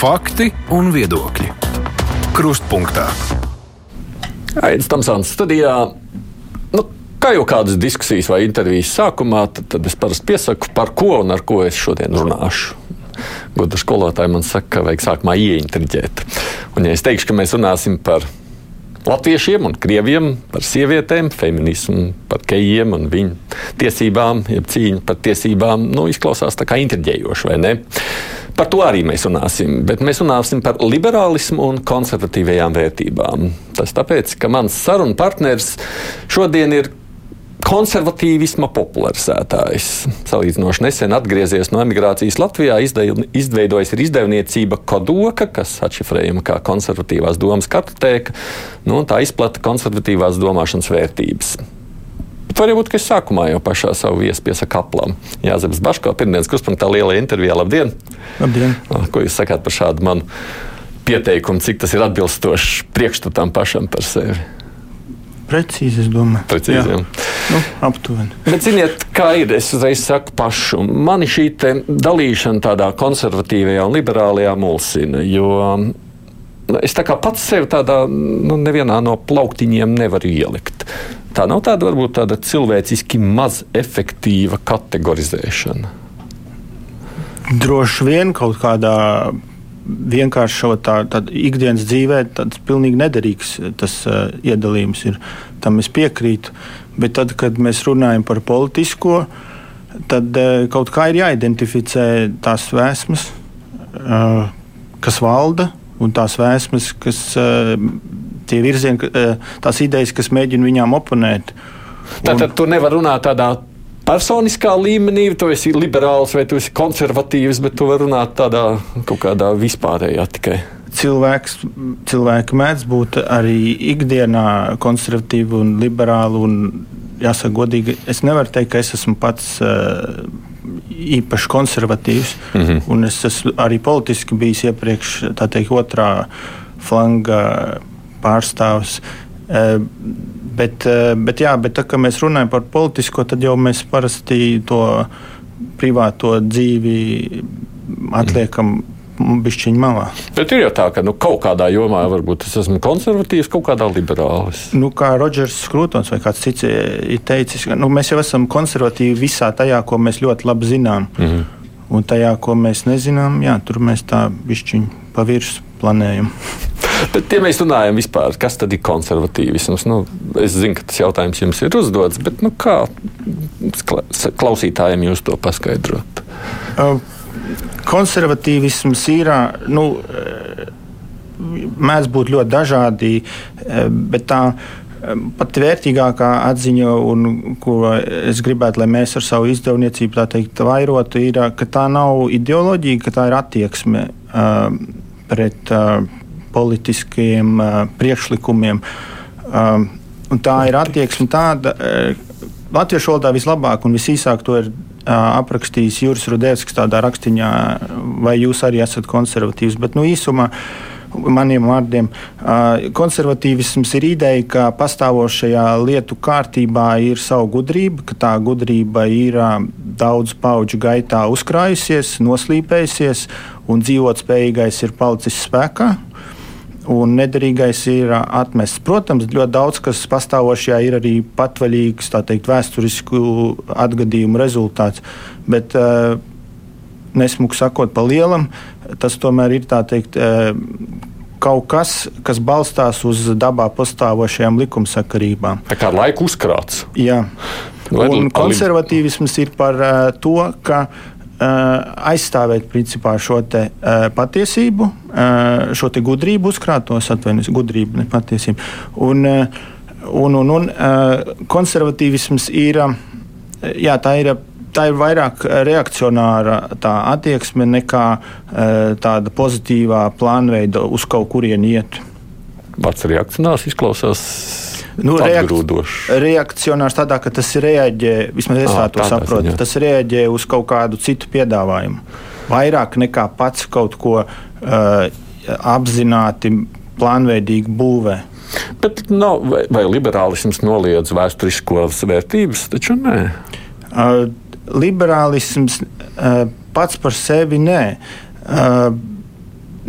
Fakti un viedokļi. Krustpunktā. Aizsmeļamies Tamsānas studijā. Nu, kā jau kādas diskusijas vai intervijas sākumā, tad, tad es parasti piesaku, par ko un ar ko es šodien runāšu. Gudra skolotāja man saka, ka vajag sākumā ieintriģēt. Un, ja es teikšu, ka mēs runāsim par latviešiem un krieviem, par sievietēm, feminismu, par kejiem un viņu tiesībām, jeb cīņu par tiesībām, nu, izklausās tā kā intriģējoši, vai ne? Par to arī mēs runāsim, bet mēs runāsim par liberālismu un konservatīvajām vērtībām. Tas tāpēc, ka mans sarunu partners šodien ir konservatīvisma popularizētājs. Salīdzinoši nesen atgriezies no emigrācijas Latvijā, izveidojis ir izdevniecība Kodoka, kas atšifrējama kā konservatīvās domas kartotēka, nu, un tā izplata konservatīvās domāšanas vērtības. Bet varbūt, ka es sākumā jau pašā savu viesu piesaka aplam. Jāzeps Baško, pirmdienas kruspunktā lielajā intervijā. Labdien! Labdien! Ko jūs sakāt par šādu manu pieteikumu, cik tas ir atbilstošs priekšstatam pašam par sevi? Precīzi, es domāju. Precīzi, jā. Nu, aptuveni. Bet, ziniet, kā ir? Es uzreiz saku pašu. Mani šī dalīšana tādā konservatīvajā un liberālajā mulsina. Jo es tā kā pats sevi tādā, nu, nevienā no plauktiņiem nevaru ielikt. Tā nav tāda, varbūt tāda cilvēciski maz efektīva kategorizēšana. Droši vien kaut kādā vienkāršotā ikdienas dzīvē tas pilnīgi nederīgs tas, uh, iedalījums ir. Tam es piekrītu. Bet tad, kad mēs runājam par politisko, tad uh, kaut kā ir jāidentificē tās vēsmas, uh, kas valda, un tās vēsmas, kas uh, tie virzieni, uh, tās idejas, kas mēģina viņām oponēt. Tātad tu nevari runāt tādā personiskā līmenī, tu esi liberāls vai tu esi konservatīvs, bet tu vari runāt tādā kaut kādā vispārējā tikai. Cilvēks, cilvēki mēdz būt arī ikdienā konservatīvi un liberāli. Un, jāsaka, godīgi, es nevaru teikt, ka es esmu pats uh, īpaši konservatīvs. Mm -hmm. Es esmu arī politiski bijis iepriekš, tā teikt, otrā flanga pārstāvs. Uh, Bet, eh, bet, jā, bet tā, kad mēs runājam par politisko, tad jau mēs parasti to privāto dzīvi atliekam. Bišķiņa malā. Bet ir jau tā, ka nu, kaut kādā jomā varbūt es esmu konservatīvs, kaut kādā liberālis. Nu, kā Rodžers Skrūtons vai kāds cits ir teicis, ka nu, mēs jau esam konservatīvi visā tajā, ko mēs ļoti labi zinām. Mm -hmm. Un tajā, ko mēs nezinām, jā, tur mēs tā bišķiņu pa virsmu planējam. Bet, ja mēs runājam vispār, kas tad ir konservatīvisms, nu, es zinu, ka tas jautājums jums ir uzdots, bet nu, kā klausītājiem jūs to paskaidrot? Konservatīvisms ir. Nu, mēdz būt ļoti dažādi, bet tā pat vērtīgākā atziņa, un ko es gribētu, lai mēs ar savu izdevniecību teikt, vairotu, ir, ka tā nav ideoloģija, ka tā ir attieksme uh, pret uh, politiskiem uh, priekšlikumiem. Um, tā ir attieksme tāda, uh, latviešu valodā vislabāk un visīsāk to ir uh, aprakstījis Juris Rudēvskis tādā rakstiņā, vai jūs arī esat konservatīvs. Bet nu, īsumā maniem vārdiem. Konservatīvisms ir ideja, ka pastāvošajā lietu kārtībā ir sava gudrība, ka tā gudrība ir daudzu pauģu gaitā uzkrājusies, noslīpējusies, un dzīvotspējīgais ir palicis spēkā un nederīgais ir atmests. Protams, ļoti daudz kas pastāvošajā ir arī patvaļīgs, tā teikt, vēsturisku atgadījumu rezultāts. Bet, nesmuku sakot, pa lielam, tas tomēr ir teikt, kaut kas, kas balstās uz dabā pastāvošajām likumsakarībām. Tā kā laika uzkrāts. Jā. Un konservatīvisms ir par to, ka aizstāvēt principā, šo te, uh, patiesību, uh, šo gudrību, uzkrātos atvainojos, gudrību, ne patiesību. Un, uh, un, un, un uh, konservatīvisms ir, uh, jā, tā ir. Tā ir vairāk reakcionāra attieksme nekā uh, tāda pozitīvā plānveida uz kaut kurieni iet. Vārds reakcionārs izklausās Nu, reakcionārs tādā, ka tas reaģē, vismaz es tā to saprotu, tas reaģē uz kaut kādu citu piedāvājumu. Vairāk nekā pats kaut ko uh, apzināti, plānveidīgi būvē. Bet nav, vai, vai liberālisms noliedz vēsturiskos vērtības? Taču nē. Uh, liberālisms uh, pats par sevi nē. Uh,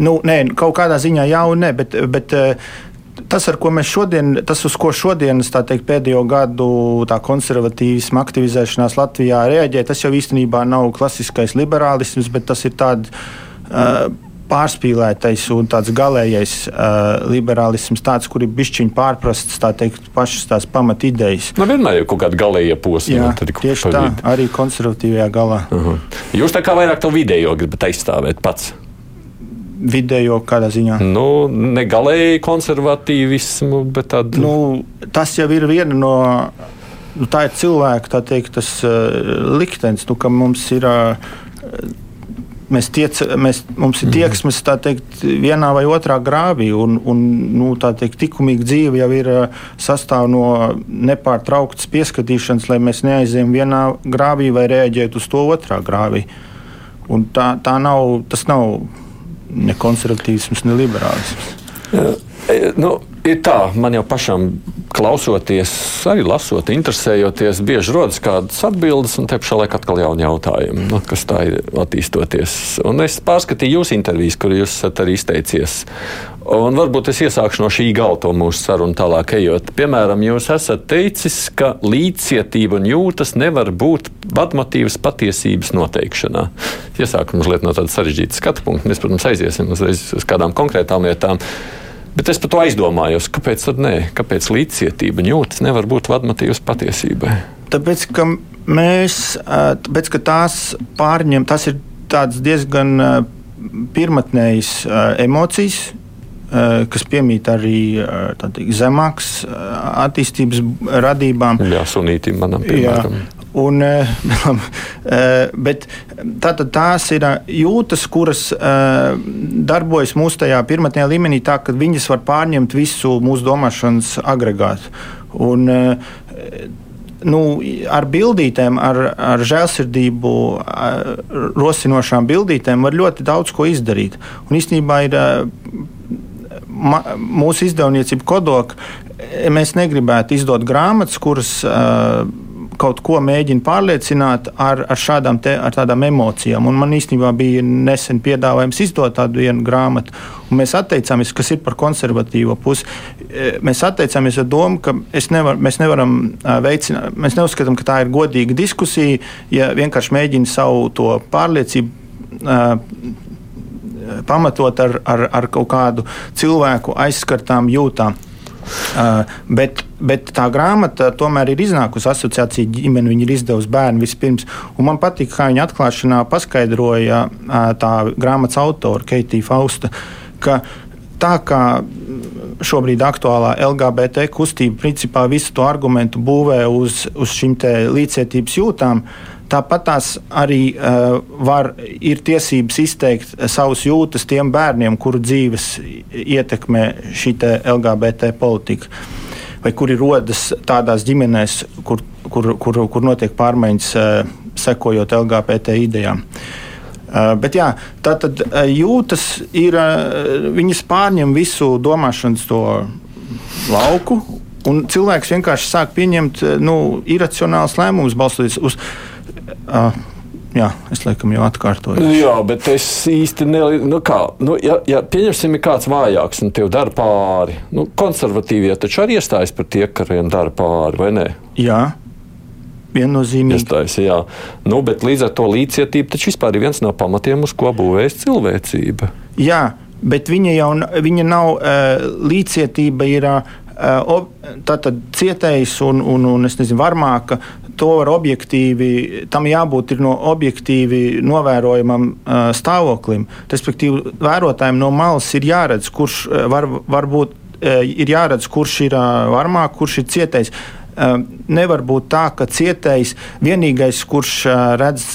Nu, nē, kaut kādā ziņā jau ne, bet, bet tas, ko mēs šodien, tas, uz ko šodienas teikt, pēdējo gadu konservatīvisma aktivizēšanās Latvijā reaģē, tas jau īstenībā nav klasiskais liberālisms, bet tas ir tāds. Uh, pārspīlētais un tāds galīgais uh, liberālisms, tāds, kur ir bišķiņš pārprasts, tā teikt, pašas tās pamatidejas. Nu, vienmēr ir kaut kāda galīga posma. Jā, tieši tā, vidi. arī konservatīvajā galā. Uh -huh. Jūs tā kā vairāk to vidējo gribat aizstāvēt pats. Vidējo kādā ziņā? Nu, ne galēji konservatīvismu, bet tādu. Nu, tas jau ir viena no. Nu, tā ir cilvēka tā teikt, tas, uh, liktenis, nu, ka mums ir uh, mēs tiec, mēs, mums ir mhm. tieksmes teikt, vienā vai otrā grāvī, un, un nu, teikt, likumīga dzīve jau ir sastāv no nepārtrauktas pieskatīšanas, lai mēs neaizējām vienā grāvī vai reaģētu uz to otrā grāvī. Un tā, tā nav, tas nav ne konservatīvisms, ne liberālisms. E, nu, ir tā, man jau pašam klausoties, arī lasot, interesējoties, bieži rodas kādas atbildes, un te pašā laikā atkal jauni jautājumi, nu, kas tā ir attīstoties. Un es pārskatīju jūsu intervijas, kur jūs esat arī izteicies. Un varbūt es iesākšu no šī gala to mūsu sarunu tālāk ejot. Piemēram, jūs esat teicis, ka līdzcietība un jūtas nevar būt vadmotīvas patiesības noteikšanā. Iesākšu mazliet no tāda sarežģīta skatu punkta. Mēs, protams, aiziesim uzreiz uz kādām konkrētām lietām. Bet es par to aizdomājos, kāpēc tad nē, kāpēc līdzcietība jūtas nevar būt vadmatīvas patiesībai. Tāpēc, ka mēs, tāpēc, ka tās pārņem, tas ir diezgan pirmotnējas emocijas, kas piemīt arī tādīk, zemākas attīstības radībām. Jā, sunītim manam piemēram. Jā. Un, eh, eh, bet tātad tās ir eh, jūtas, kuras darbojas mūsu tajā pirmajā līmenī, tā ka viņas var pārņemt visu mūsu domāšanas agregātu. Un, nu, ar bildītēm, ar, ar žēlsirdību, ar rosinošām bildītēm var ļoti daudz ko izdarīt. Un īstenībā ir ma, mūsu izdevniecība kodoka. Mēs negribētu izdot grāmatas, kuras uh, kaut ko mēģina pārliecināt ar, ar šādām te, ar tādām emocijām. Un man īstenībā bija nesen piedāvājums izdot tādu vienu grāmatu, un mēs atteicāmies, kas ir par konservatīvo pusi. E, mēs atteicāmies ar domu, ka nevar, mēs nevaram veicināt, mēs neuzskatām, ka tā ir godīga diskusija, ja vienkārši mēģina savu to pārliecību pamatot ar, ar, ar kaut kādu cilvēku aizskartām jūtām. Uh, bet, bet tā grāmata tomēr ir iznākusi asociācija ģimene. Viņa ir izdevusi bērnu vispirms. Man patīk, kā viņa atklāšanā paskaidroja uh, tā grāmatas autora Keitija Fausta. Tā kā šobrīd aktuālā LGBT kustība principā visu to argumentu būvē uz, uz šīm līdzcietības jūtām, uh, Tāpat tās arī uh, var, ir tiesības izteikt savus jūtas tiem bērniem, kuru dzīves ietekmē šī LGBT politika, vai kuri rodas tādās ģimenēs, kur, kur, kur, kur notiek pārmaiņas, uh, sekojot LGBT idejām. Uh, bet jā, tā tad uh, jūtas ir, uh, viņas pārņem visu domāšanas to lauku, un cilvēks vienkārši sāk pieņemt nu, iracionālus lēmumus balstoties uz Uh, Jā, es laikam jau atkārtoju. Jā, bet es īsti nelieku, nu kā, nu, ja, ja pieņemsim, ir kāds vājāks un tev dara pāri, nu, konservatīvie taču arī iestājas par tie, kuriem dara pāri, vai ne? Jā. Viennozīmīgi. Iestājas, jā. Nu, bet līdz ar to līdzcietība taču vispār ir viens no pamatiem, uz ko būvējas cilvēcība. Jā, bet viņa jau viņa nav līdzcietība, ir tātad cietējs un, un, un nezinu, varmāka to var objektīvi, tam jābūt no objektīvi novērojamam uh, stāvoklim. Respektīvi, vērotājiem no malas ir jāredz, kurš var, var būt, uh, ir jāredz, kurš ir uh, varmāk, kurš ir cietējs. Uh, nevar būt tā, ka cietējs vienīgais, kurš uh, redz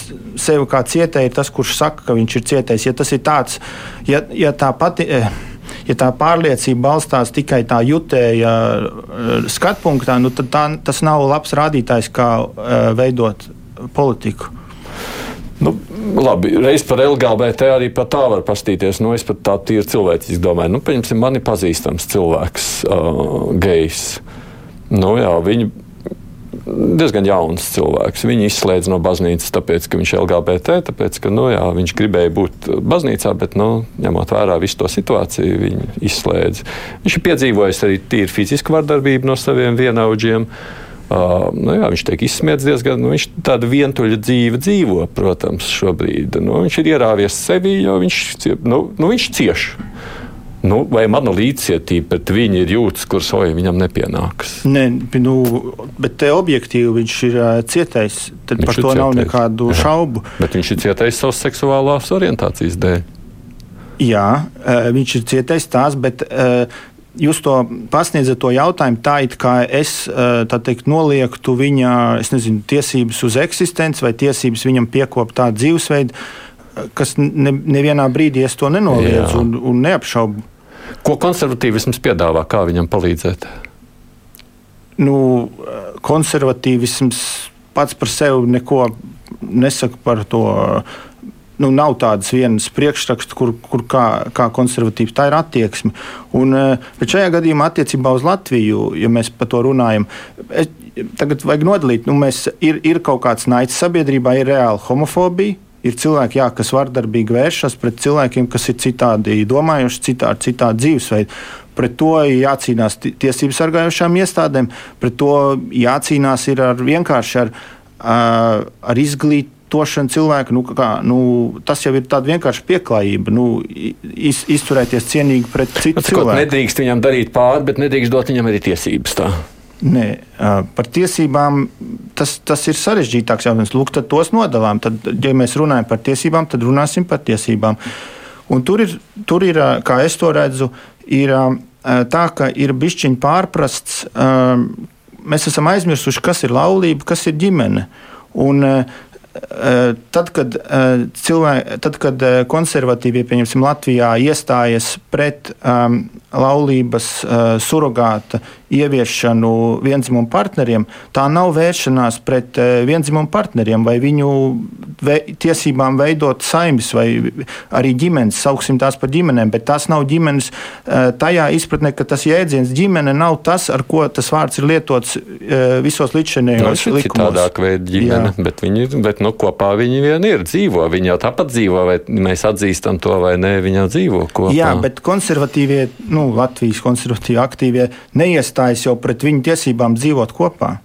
sevi kā cietēju, ir tas, kurš saka, ka viņš ir cietējs. Ja tas ir tāds, ja, ja tā pati. Uh, ja tā pārliecība balstās tikai tā jutēja eh, skatpunktā, nu, tad tā, tas nav labs rādītājs, kā eh, veidot politiku. Nu, labi, reiz par LGBT arī par tā var pastīties. Nu, es pat tā tīri cilvēciski domāju, nu, pieņemsim, man ir pazīstams cilvēks, uh, gejs. Nu, jā, viņi diezgan jauns cilvēks. Viņu izslēdz no baznīcas, tāpēc, ka viņš ir LGBT, tāpēc, ka nu, jā, viņš gribēja būt baznīcā, bet, nu, ņemot vērā visu to situāciju, viņu izslēdz. Viņš ir piedzīvojis arī tīri fizisku vardarbību no saviem vienaudžiem. Uh, nu jā, viņš tiek izsmiets diezgan. Nu, viņš tādu vientuļu dzīvi dzīvo, protams, šobrīd. Nu, viņš ir ierāvies sevi, jo viņš, nu, nu, viņš cieš. Nu, vai mana līdzcietība pret viņu ir jūtas, kuras soja viņam nepienākas? Nē, nu, bet te objektīvi viņš ir uh, cietais. Tad viņš par to cietais. nav nekādu Jā. šaubu. Bet viņš ir cietais savas seksuālās orientācijas dēļ. Jā, uh, viņš ir cietais tās, bet. Uh, Jūs to pasniedzat to jautājumu tā, it kā es teikt, noliektu viņa nezinu, tiesības uz eksistenci vai tiesības viņam piekopt tādu dzīvesveidu, kas ne, nevienā brīdī es to nenoliedzu un, un neapšaubu. Ko konservatīvisms piedāvā, kā viņam palīdzēt? Nu, konservatīvisms pats par sevi neko nesaka par to. Nu, nav tādas vienas priekšrakstus, kur, kur kā, kā konservatīvs tā ir attieksme. Un, bet šajā gadījumā, attiecībā uz Latviju, ja mēs par to runājam, es, tagad vajag nodalīt, nu, mēs, ir, ir kaut kāds naids sabiedrībā, ir reāla homofobija ir cilvēki, jā, kas vardarbīgi vēršas pret cilvēkiem, kas ir citādi domājuši, citādi, citādi dzīvesveidu. Pret to jācīnās tiesību sargājošām iestādēm, pret to jācīnās ar vienkārši ar, ar izglītību tošana cilvēka, nu, kā, nu, tas jau ir tāds vienkārši pieklājība. Nu, iz, izturēties cienīgi pret citu nu, cilvēku. Nedrīkst viņam darīt pāri, bet nedrīkst dot viņam arī tiesības. Tā. Nē, par tiesībām tas, tas ir sarežģītāks jautājums. Lūk, tad tos nodalām. Tad, ja mēs runājam par tiesībām, tad runāsim par tiesībām. Un tur ir, tur ir, kā es to redzu, ir tā, ka ir bišķiņi pārprasts. Mēs esam aizmirsuši, kas ir laulība, kas ir ģimene. Un, Tad, kad, cilvēki, tad, kad konservatīvie Latvijā iestājas pret um, laulības uh, surrogāta ieviešanu vienzimumu partneriem, tā nav vēršanās pret uh, vienzimumu partneriem vai viņu ve tiesībām veidot saimnes vai arī ģimenes, sauksim tās par ģimenēm, bet tās nav ģimenes uh, tajā izpratnē, ka tas jēdziens ģimene nav tas, ar ko tas vārds ir lietots uh, visos līdzšinējos nu, likumos. Citādāk veid ģimene, Jā. bet viņi, bet nu, kopā viņi vien ir, dzīvo, viņi jau tāpat dzīvo, vai mēs atzīstam to vai nē, viņi jau dzīvo kopā. Jā, bet konservatīvie, nu, Latvijas konservatīvi aktīvie neiestājas jau pret viņu tiesībām dzīvot kopā.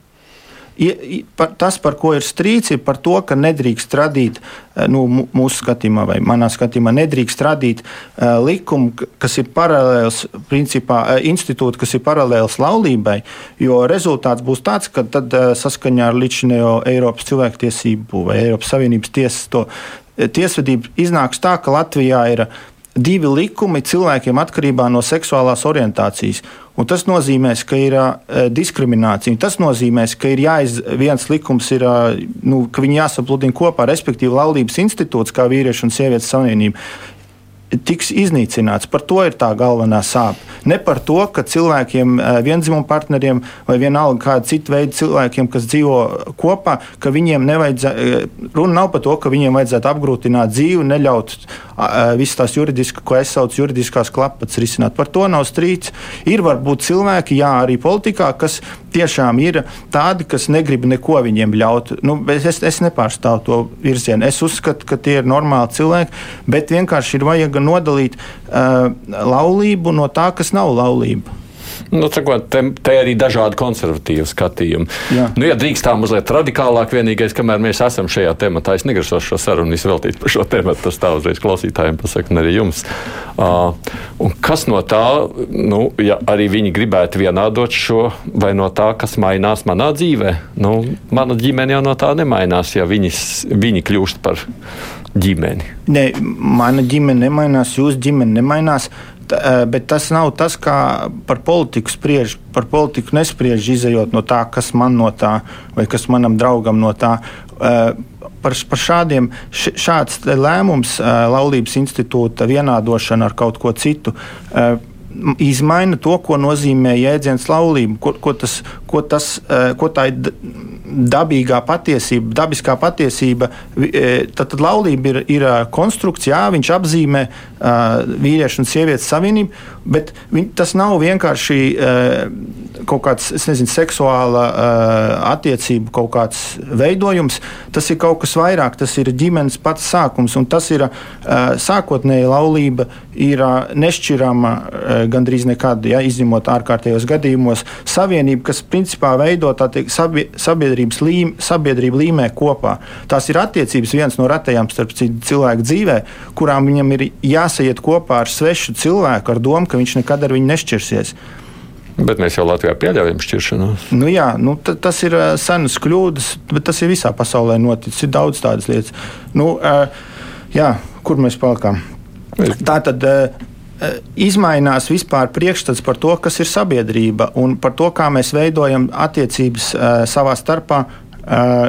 Tas, par ko ir strīds, ir par to, ka nedrīkst radīt, eh, nu, mūsu skatījumā, vai manā skatījumā, nedrīkst radīt uh, likumu, kas ir paralēls, principā, uh, institūti, kas ir paralēls laulībai, jo rezultāts būs tāds, ka tad uh, saskaņā ar līdzinējo Eiropas cilvēktiesību vai Eiropas Savienības tiesas to tiesvedību iznāks tā, ka Latvijā ir divi likumi cilvēkiem atkarībā no seksuālās orientācijas. Un tas nozīmē, ka ir uh, diskriminācija. Tas nozīmē, ka ir jāiz, viens likums, ir, uh, nu, ka viņi jāsapludina kopā, respektīvi, laulības institūts, kā vīriešu un sievietes savienība tiks iznīcināts. Par to ir tā galvenā sāpe. Ne par to, ka cilvēkiem, eh, vienzimumu partneriem vai vienalga kāda cita veida cilvēkiem, kas dzīvo kopā, ka viņiem nevajadzētu, eh, runa nav par to, ka viņiem vajadzētu apgrūtināt dzīvi, neļaut visas tās juridiskas, ko es saucu juridiskās klapas risināt. Par to nav strīds. Ir varbūt cilvēki, jā, arī politikā, kas tiešām ir tādi, kas negrib neko viņiem ļaut. Nu, es, es nepārstāvu to virzienu. Es uzskatu, ka tie ir normāli cilvēki, bet vienkārši ir vajag nodalīt uh, laulību no tā, kas nav laulība. Nu, sakot, te, te arī dažādi konservatīvi skatījumi. Jā. Nu, ja drīkst tā mazliet radikālāk, vienīgais, kamēr mēs esam šajā tematā, es negrasos šo sarunu izveltīt par šo tēmu. Tas tā uzreiz klausītājiem pasaka, un arī jums. Uh, kas no tā, nu, ja arī viņi gribētu vienādot šo, vai no tā, kas mainās manā dzīvē? Nu, mana ģimene jau no tā nemainās, ja viņas, viņi kļūst par ģimeni. Ne, mana ģimene nemainās, jūsu ģimene nemainās. Eh, bet tas nav tas, kā par politiku spriež. Par politiku nespriež izējot no tā, kas man no tā, vai kas manam draugam no tā. Eh, par, par šādiem šāds lēmums, eh, laulības institūta vienādošana ar kaut ko citu izmaina to, ko nozīmē jēdziens laulība, ko, ko, tas, ko, tas, ko tā ir dabīgā patiesība, dabiskā patiesība. Tad, tad laulība ir, ir konstrukcija, jā, viņš apzīmē vīriešu un sievietes savienību, bet viņ, tas nav vienkārši kaut kāds nezinu, seksuāla uh, attiecību kaut kāds veidojums. Tas ir kaut kas vairāk, tas ir ģimenes pats sākums. Tas ir uh, sākotnēji laulība, ir uh, nešķirama uh, gandrīz nekad, ja, izņemot ārkārtējos gadījumos, savienība, kas principā veido tiek, sabie, sabiedrības līme, sabiedrība līmē kopā. Tās ir attiecības viens no retajām starp cilvēku dzīvē, kurām viņam ir jāsaiet kopā ar svešu cilvēku ar domu, ka viņš nekad ar viņu nešķirsies. Bet mēs jau Latvijā pieļaujam šķiršanos. Nu, jā, nu, tas ir senas kļūdas, bet tas ir visā pasaulē noticis. Ir daudz tādas lietas. Nu, jā, kur mēs palikām? Tā tad izmainās vispār priekšstats par to, kas ir sabiedrība un par to, kā mēs veidojam attiecības savā starpā.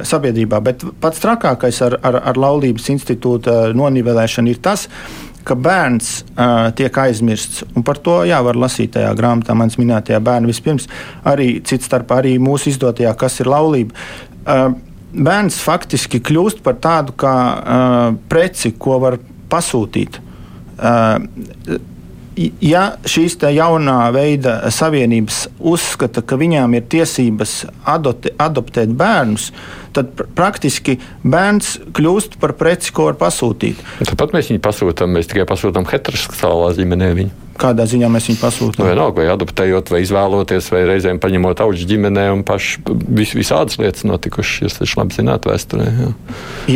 Sabiedrībā. Bet pats trakākais ar, ar, ar laulības institūta nonivelēšanu ir tas, ka bērns uh, tiek aizmirsts. Un par to jā, var lasīt tajā grāmatā, manas minētajā bērnā. Vispirms arī cits starp arī mūsu izdotajā, kas ir laulība. Uh, bērns faktiski kļūst par tādu kā uh, preci, ko var pasūtīt. Uh, ja šīs jaunā veida savienības uzskata, ka viņām ir tiesības adopte, adoptēt bērnus, tad pr praktiski bērns kļūst par preci, ko var pasūtīt. Tāpat mēs viņu pasūtām, mēs tikai pasūtām heteroseksuālā ģimenē. Viņu. Kādā ziņā mēs viņu pasūtām? Nu, vienalga, vai adoptējot, vai izvēloties, vai reizēm paņemot auģu ģimenē, un paši vis, visādas lietas notikušas. Jūs taču labi zināt vēsturē. Jā,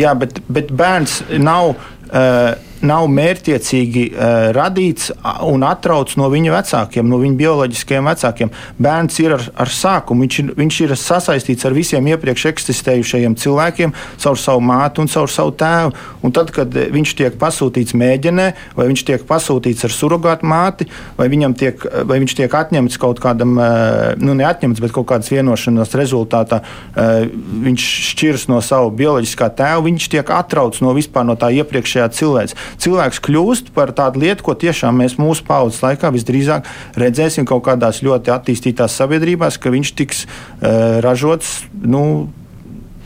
jā bet, bet bērns nav. Uh, nav mērķiecīgi uh, radīts un atrauts no viņa vecākiem, no viņa bioloģiskajiem vecākiem. Bērns ir ar, ar sākumu, viņš ir, viņš ir sasaistīts ar visiem iepriekš eksistējušajiem cilvēkiem, caur savu māti un caur savu tēvu. Un tad, kad viņš tiek pasūtīts mēģinē, vai viņš tiek pasūtīts ar surrogātu māti, vai, tiek, vai viņš tiek atņemts kaut kādam, uh, nu neatņemts, bet kaut kādas vienošanās rezultātā, uh, viņš šķirs no savu bioloģiskā tēva, viņš tiek atrauts no vispār no tā iepriekšējā cilvēka cilvēks kļūst par tādu lietu, ko tiešām mēs mūsu paudzes laikā visdrīzāk redzēsim kaut kādās ļoti attīstītās sabiedrībās, ka viņš tiks uh, ražots nu,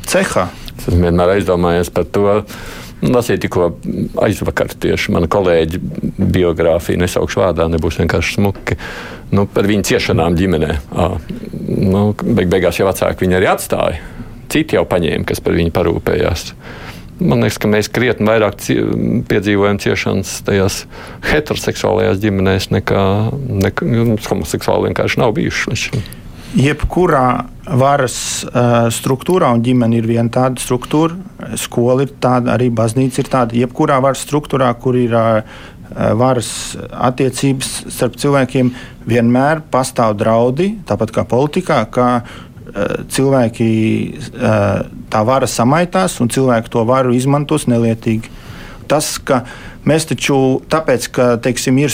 cehā. Es vienmēr aizdomājies par to. Lasīju tikko aizvakar tieši mana kolēģa biogrāfiju, nesaukšu vārdā, nebūs vienkārši smuki. Nu, par viņu ciešanām ģimenē. À, nu, beig beigās jau vecāki viņu arī atstāja. Citi jau paņēma, kas par viņu parūpējās. Man liekas, ka mēs krietni vairāk piedzīvojam ciešanas tajās heteroseksuālajās ģimenēs nekā, nekā homoseksuāli vienkārši nav bijuši. Jebkurā varas uh, struktūrā, un ģimene ir viena tāda struktūra, skola ir tāda, arī baznīca ir tāda. Jebkurā varas struktūrā, kur ir uh, varas attiecības starp cilvēkiem, vienmēr pastāv draudi, tāpat kā politikā, ka cilvēki eh, tā vara samaitās un cilvēki to varu izmantos nelietīgi. Tas, ka mēs taču, tāpēc, ka, teiksim, ir.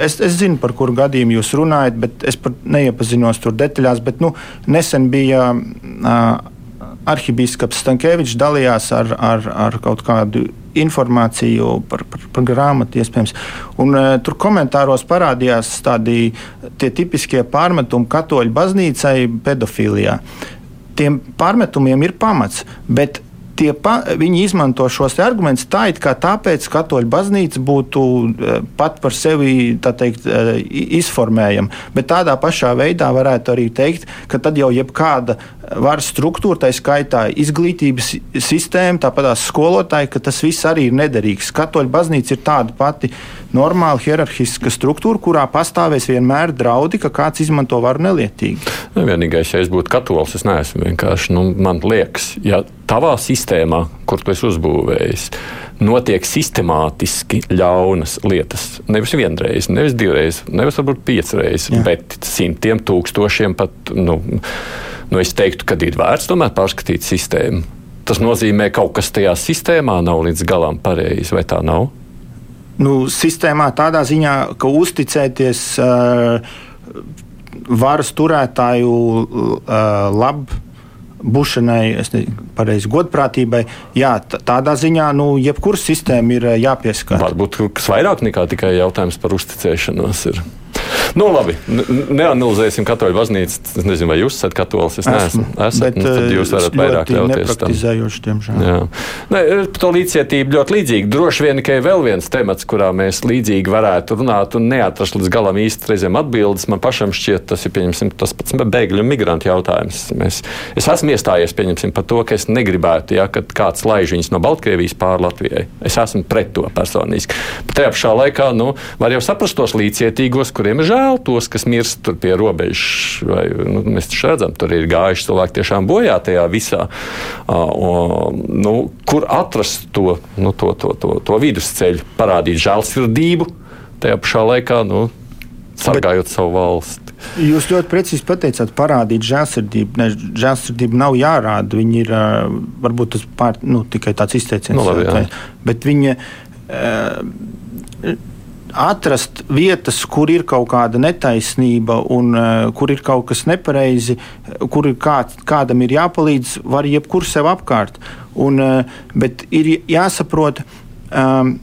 Es, es zinu, par kuru gadījumu jūs runājat, bet es neiepazinos tur detaļās. Bet, nu, nesen bija uh, arhibīskaps Stankēvičs dalījās ar, ar, ar kaut kādu informāciju par, par, par grāmatu, iespējams. Un, uh, tur komentāros parādījās tādi tipiskie pārmetumi katoļu baznīcai pedofilijā. Tiem pārmetumiem ir pamats, bet tie pa, viņi izmanto šos argumentus tā, it kā tāpēc katoļu baznīca būtu eh, pat par sevi teikt, eh, izformējama. Bet tādā pašā veidā varētu arī teikt, ka tad jau jebkāda varas struktūra, tā skaitā izglītības sistēma, tāpat skolotāji, ka tas viss arī ir nederīgs. Katoļu baznīca ir tāda pati normāla hierarhiska struktūra, kurā pastāvēs vienmēr draudi, ka kāds izmanto varu nelietīgi. Nu, vienīgais, ja es būtu katolis, es neesmu vienkārši, nu, man liekas, ja tavā sistēmā, kur tu esi uzbūvējis, notiek sistemātiski ļaunas lietas. Nevis vienreiz, nevis divreiz, nevis varbūt piecreiz, Jā. bet simtiem tūkstošiem pat. Nu, nu, es teiktu, ka ir vērts tomēr pārskatīt sistēmu. Tas nozīmē, ka kaut kas tajā sistēmā nav līdz galam pareizi, vai tā nav? Nu, sistēmā tādā ziņā, ka uzticēties uh, varas turētāju uh, būšanai, es nezinu, pareizi godprātībai. Jā, tādā ziņā, nu, jebkura sistēma ir jāpieskata. Varbūt kas vairāk nekā tikai jautājums par uzticēšanos. Ir. Nu, labi, neanalizēsim katoļu baznīcu. Es nezinu, vai jūs esat katolis. Es neesmu. Esat, bet, nu, tad eh, jūs varat vairāk ļauties tam. Jā. Ne, to līdzcietību ļoti līdzīgi. Droši vien, ka ir vēl viens temats, kurā mēs līdzīgi varētu runāt un neatrast līdz galam īsti reizēm atbildes. Man pašam šķiet, tas ir tas pats bēgļu un migrantu jautājums. Mēs, es esmu iestājies par to, ka es negribētu, ja, kad kāds laiž viņus no Baltkrievijas pāri Latvijai. Es esmu pret to personiski. Bet tajā pašā laikā nu, var jau saprast tos līdzcietīgos, kuriem ir žēl tos, kas mirst pie robežas. Vai, nu, mēs redzam, tur ir gājuši cilvēki tiešām bojā tajā visā. Uh, nu, kur atrast to, nu, to, to, to, to vidusceļu, parādīt žēlsirdību, tajā pašā laikā nu, sargājot Bet... savu valsti. Jūs ļoti precīzi pateicāt, parādīt žēlsirdību. Ne, žēlsirdība nav jārāda. Viņa ir varbūt tas pār, nu, tikai tāds izteiciens. Nu, labi, bet viņa. Uh, atrast vietas, kur ir kaut kāda netaisnība un uh, kur ir kaut kas nepareizi, kur ir kā, kādam ir jāpalīdz, var jebkur sev apkārt. Un, uh, bet ir jāsaprot, um,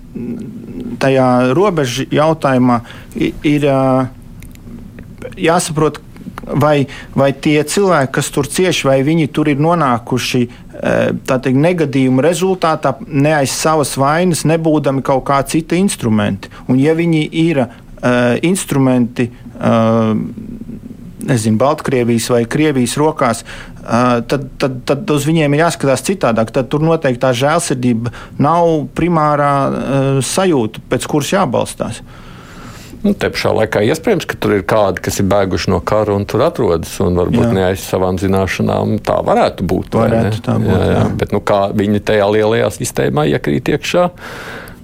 tajā robežu jautājumā ir uh, jāsaprot, vai, vai tie cilvēki, kas tur cieši, vai viņi tur ir nonākuši teikt, negadījuma rezultātā, ne aiz savas vainas, nebūdami kaut kā cita instrumenti. Un, ja viņi ir uh, instrumenti, uh, nezinu, Baltkrievijas vai Krievijas rokās, uh, tad, tad, tad uz viņiem ir jāskatās citādāk. Tad tur noteikti tā žēlsirdība nav primārā uh, sajūta, pēc kuras jābalstās. Uh, Nu, te pašā laikā iespējams, ka tur ir kādi, kas ir bēguši no kara un tur atrodas. Un varbūt ne aiz savām zināšanām tā varētu būt. Varētu tā būt. Jā, jā. Jā. Bet nu, kā viņi tajā lielajā sistēmā iekrīt iekšā?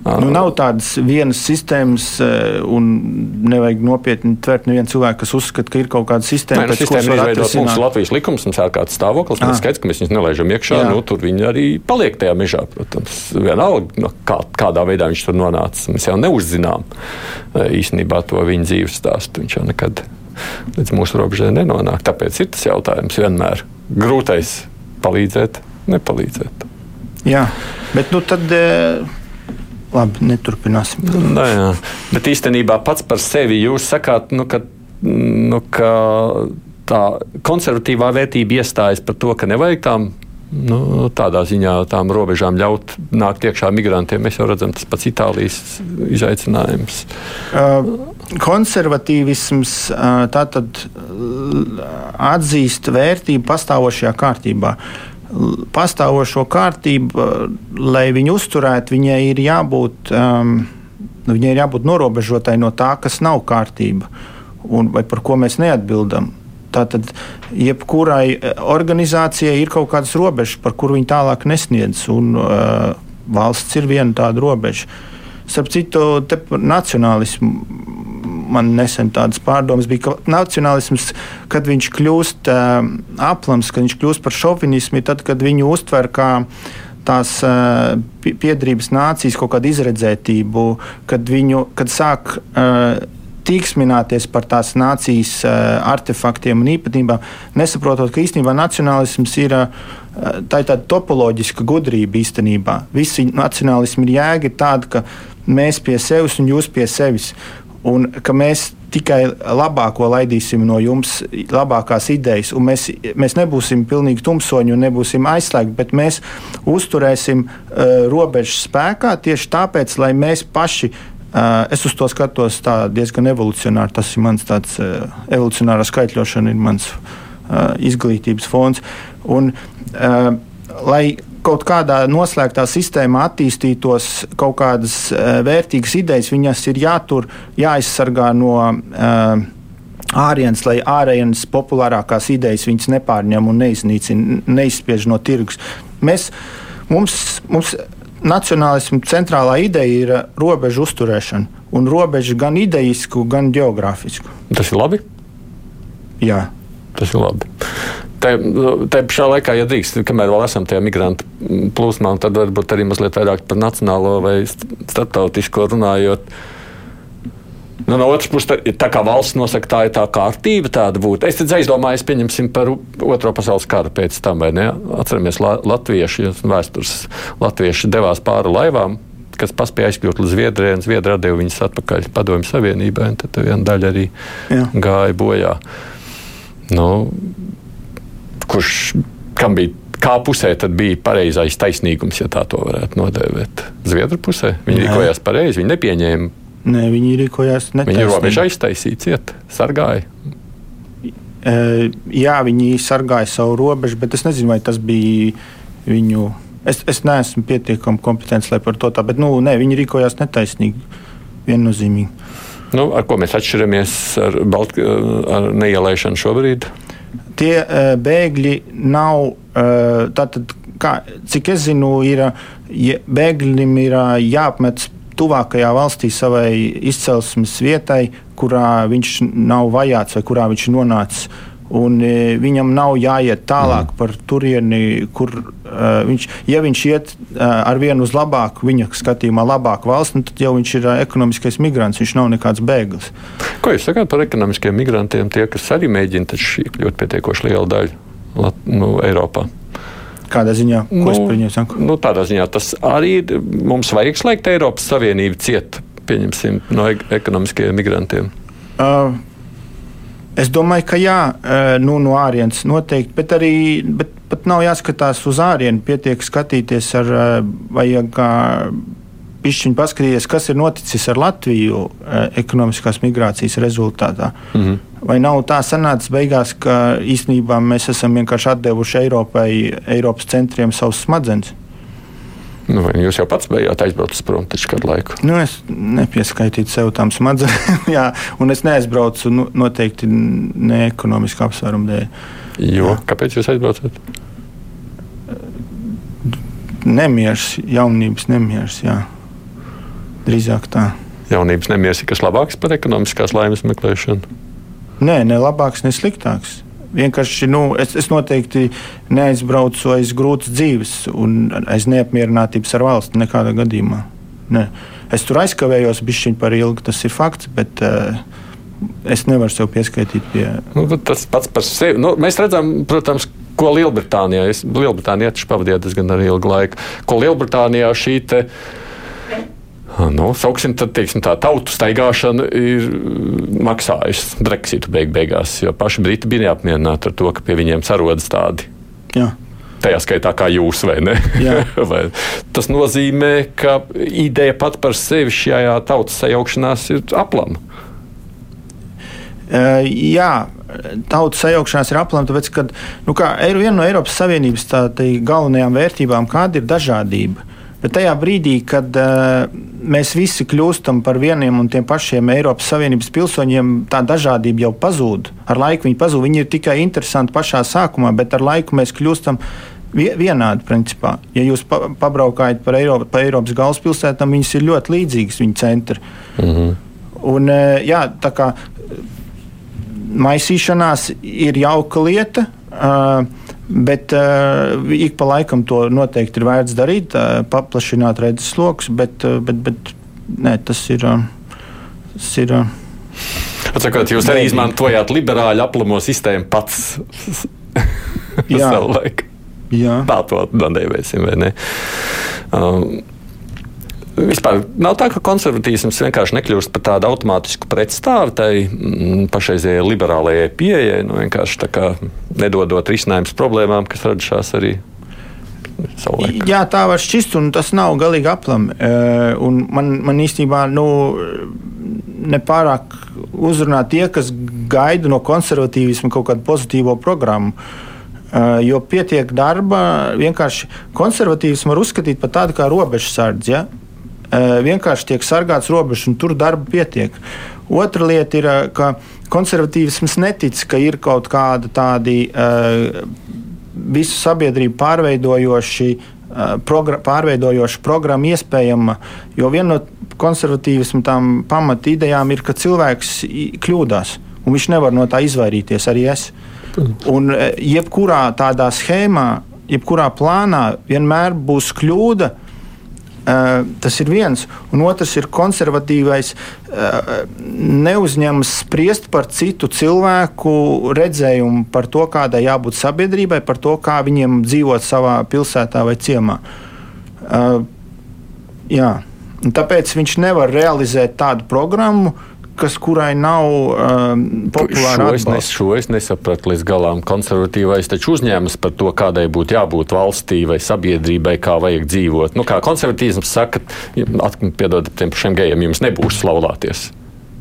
Nu, nav tādas vienas sistēmas, eh, un nevajag nopietni tvert nevienu cilvēku, kas uzskata, ka ir kaut kāda sistēma. Nē, nu, sistēma ir izveidota mums Latvijas likums, mums ir ārkārtas stāvoklis. Mums ah. skaidrs, ka mēs viņus nelaižam iekšā. Jā. Nu, tur viņi arī paliek tajā mežā, protams. Vienalga, no kā, kādā veidā viņš tur nonāca. Mēs jau neuzzinām eh, īstenībā to viņa dzīves stāstu. Viņš jau nekad līdz mūsu robežai nenonāk. Tāpēc ir tas jautājums vienmēr grūtais palīdzēt, nepalīdzēt. Jā, bet nu tad. E Labi, neturpināsim. Nē, jā. Bet īstenībā pats par sevi jūs sakāt, nu, ka, nu, ka tā konservatīvā vērtība iestājas par to, ka nevajag tām. Nu, tādā ziņā tām robežām ļaut nākt iekšā migrantiem. Mēs jau redzam, tas pats Itālijas izaicinājums. Uh, konservatīvisms uh, tātad atzīst vērtību pastāvošajā kārtībā. Uh, pastāvošo kārtību, lai viņu uzturētu, viņai ir jābūt, um, viņai ir jābūt norobežotai no tā, kas nav kārtība un par ko mēs neatbildam. Tātad, jebkurai eh, organizācijai ir kaut kādas robežas, par kurām viņi tālāk nesniedz, un uh, valsts ir viena tāda robeža. Starp citu, nacionālismu man nesen tādas pārdomas bija, ka nacionālisms, kad viņš kļūst uh, aplams, kad viņš kļūst par šovinismu, tad, kad viņu uztver kā tās uh, piedrības nācijas kaut kādu izredzētību, kad viņu kad sāk. Uh, tīksmināties par tās nācijas uh, artefaktiem un īpatnībām, nesaprotot, ka īstenībā nacionālisms ir uh, tā ir tāda topoloģiska gudrība īstenībā. Visi nacionālismi ir jēga tāda, ka mēs pie sevis un jūs pie sevis un ka mēs tikai labāko laidīsim no jums, labākās idejas, un mēs, mēs nebūsim pilnīgi tumsoņi un nebūsim aizslēgti, bet mēs uzturēsim uh, robežas spēkā tieši tāpēc, lai mēs paši. Uh, es uz to skatos diezgan evolucionāri. Tas ir mans tāds uh, evolucionāra skaitļošana, ir mans uh, izglītības fons. Un, uh, lai kaut kādā noslēgtā sistēmā attīstītos kaut kādas uh, vērtīgas idejas, viņas ir jātur, jāaizsargā no uh, ārienes, lai ārienes populārākās idejas viņas nepārņem un neiznīcina, neizspiež no tirgus. Mēs, mums, mums nacionālismu centrālā ideja ir robežu uzturēšana, un robeža gan ideisku, gan geogrāfisku. Tas ir labi? Jā. Tas ir labi. Te pašā laikā, ja drīkst, kamēr vēl esam tajā migrantu plūsmā, tad varbūt arī mazliet vairāk par nacionālo vai starptautisko runājot. Nu, no otras puses, tā, tā kā valsts nosaka, tā ir tā kārtība, tāda būtu. Es aizdomājos, pieņemsim par Otro pasaules karu pēc tam, vai ne? Atceramies, la, latvieši, vēstures latvieši devās pāri laivām kas paspēja aizkļūt līdz Zviedrijai, un Zviedrija deva viņus atpakaļ Padomju Savienībai, un tad viena daļa arī Jā. gāja bojā. Nu, kurš kam bija? Kā pusē tad bija pareizais taisnīgums, ja tā to varētu nodēvēt? Zviedru pusē viņi Nē. rīkojās pareizi, viņi nepieņēma. Nē, viņi rīkojās netaisnīgi. Viņi robežu aiztaisīja, ciet, sargāja. E, jā, viņi sargāja savu robežu, bet es nezinu, vai tas bija viņu Es, es neesmu pietiekami kompetents, lai par to tā, bet nu, nē, viņi rīkojās netaisnīgi, viennozīmīgi. Nu, ar ko mēs atšķiramies ar, Balt, ar neielaišanu šobrīd? Tie uh, bēgļi nav. Uh, tātad, kā, cik es zinu, ir ja bēgļiem ir uh, jāapmet tuvākajā valstī savai izcelsmes vietai, kurā viņš nav vajāts vai kurā viņš nonācis Un, e, viņam nav jāiet tālāk mm. par turieni, kur uh, viņš, ja viņš iet uh, ar vienu uz labāku, viņa skatījumā, labāku valsti, nu, tad jau viņš ir uh, ekonomiskais migrants, viņš nav nekāds bēglis. Ko jūs sakāt par ekonomiskiem migrantiem, tie, kas arī mēģina iekļūt pietiekoši lielu daļu nu, Eiropā? Kādā ziņā? Ko nu, es par viņu saku? Nu, tādā ziņā tas arī mums vajag slēgt Eiropas Savienību ciet, pieņemsim, no ekonomiskiem migrantiem. Uh, Es domāju, ka jā, nu, no ārienes noteikti, bet arī bet pat nav jāskatās uz ārienu. Pietiek skatīties ar, vajag pišķiņu paskatīties, kas ir noticis ar Latviju ekonomiskās migrācijas rezultātā. Mm -hmm. Vai nav tā sanācis beigās, ka īstenībā mēs esam vienkārši atdevuši Eiropai, Eiropas centriem savus smadzenes? Nu, jūs jau pats bijāt aizbraucis prom taču kādu laiku. Nu, es nepieskaitīju sev tām smadzenēm, jā, un es neaizbraucu nu, noteikti ne ekonomiski apsvērumu dēļ. Jo, jā. kāpēc jūs aizbraucat? Nemieris, jaunības nemieris, jā. Drīzāk tā. Jaunības nemieris ir kas labāks par ekonomiskās laimes meklēšanu? Nē, ne labāks, ne sliktāks. Vienkārši nu, es, es noteikti neaizbraucu aiz grūtas dzīves un aiz neapmierinātības ar valsti nekādā gadījumā. Ne. Es tur aizkavējos bišķiņu par ilgu, tas ir fakts, bet uh, es nevaru sev pieskaitīt pie. Nu, tas pats par sevi. Nu, mēs redzam, protams, ko Lielbritānijā. Es Lielbritānijā pavadīju diezgan ilgu laiku. Ko Lielbritānijā šī te Nu, sauksim, tad, teiksim, tā tautu staigāšana ir maksājusi Brexitu beig beigās, jo paši Briti bija neapmierināti ar to, ka pie viņiem sarodas tādi. Jā. Tajā skaitā, kā jūs, vai ne? vai tas nozīmē, ka ideja pat par sevi šajā tautas sajaukšanās ir aplama. Uh, jā, tautas sajaukšanās ir aplama, tāpēc, ka nu, kā, viena no Eiropas Savienības tā, galvenajām vērtībām ir dažādība. Bet tajā brīdī, kad uh, mēs visi kļūstam par vieniem un tiem pašiem Eiropas Savienības pilsoņiem, tā dažādība jau pazūd. Ar laiku viņi pazūd. Viņi ir tikai interesanti pašā sākumā, bet ar laiku mēs kļūstam vienādi. Principā. Ja jūs pa, pabraukājat pa, Eiropa, pa Eiropas galvaspilsētām, viņas ir ļoti līdzīgas, viņu centri. Mm -hmm. Un, uh, jā, tā kā maisīšanās ir jauka lieta. Uh, Bet uh, ik pa laikam to noteikti ir vērts darīt, uh, paplašināt redzes lokus, bet, uh, bet, bet nē, tas ir. Uh, tas ir uh, Atsakot, jūs arī izmantojāt liberāļu aplamo sistēmu pats savu laiku. Jā. Tā to nedēvēsim, vai ne? Um, Vispār nav tā, ka konservatīvs vienkārši nekļūst par tādu automātisku pretstāvu tai mm, pašreizējai liberālajai pieejai, nu, vienkārši nedodot risinājumus problēmām, kas radušās arī Savulaik. Jā, tā var šķist, un tas nav galīgi aplam. E, man, man īstenībā nu, nepārāk uzrunā tie, kas gaida no konservatīvisma kaut kādu pozitīvo programmu. E, jo pietiek darba, vienkārši konservatīvismu var uzskatīt par tādu kā robežsardzi. Ja? Vienkārši tiek sargāts robežas, un tur darba pietiek. Otra lieta ir, ka konservatīvisms netic, ka ir kaut kāda tādi visu sabiedrību pārveidojoši. Progra pārveidojoša programma iespējama, jo viena no konservatīvisma pamata idejām ir, ka cilvēks kļūdās, un viņš nevar no tā izvairīties, arī es. Un jebkurā tādā schēmā, jebkurā plānā vienmēr būs kļūda, Uh, tas ir viens, un otrs ir konservatīvais. Uh, neuzņemas spriest par citu cilvēku redzējumu par to, kādai jābūt sabiedrībai, par to, kā viņiem dzīvot savā pilsētā vai ciemā. Uh, jā. Un tāpēc viņš nevar realizēt tādu programmu, kas, kurai nav um, populāra šo es, nes, šo es nesapratu līdz galam. Konservatīvais taču uzņēmas par to, kādai būtu jābūt valstī vai sabiedrībai, kā vajag dzīvot. Nu, kā konservatīvs saka, piedodiet tiem pašiem gejiem, jums nebūs slaulāties.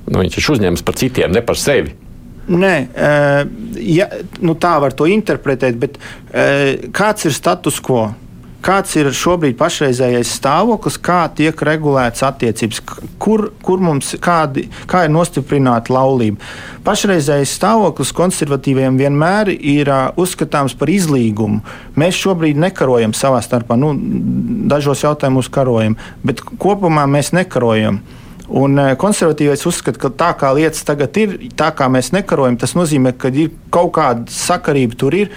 Nu, viņš taču uzņēmas par citiem, ne par sevi. Nē, ja, nu tā var to interpretēt, bet kāds ir status quo? Kāds ir šobrīd pašreizējais stāvoklis, kā tiek regulēts attiecības, kur, kur mums kādi, kā ir nostiprināta laulība. Pašreizējais stāvoklis konservatīviem vienmēr ir uh, uzskatāms par izlīgumu. Mēs šobrīd nekarojam savā starpā, nu, dažos jautājumos karojam, bet kopumā mēs nekarojam. Un konservatīvais uzskata, ka tā kā lietas tagad ir, tā kā mēs nekarojam, tas nozīmē, ka kaut kāda sakarība tur ir.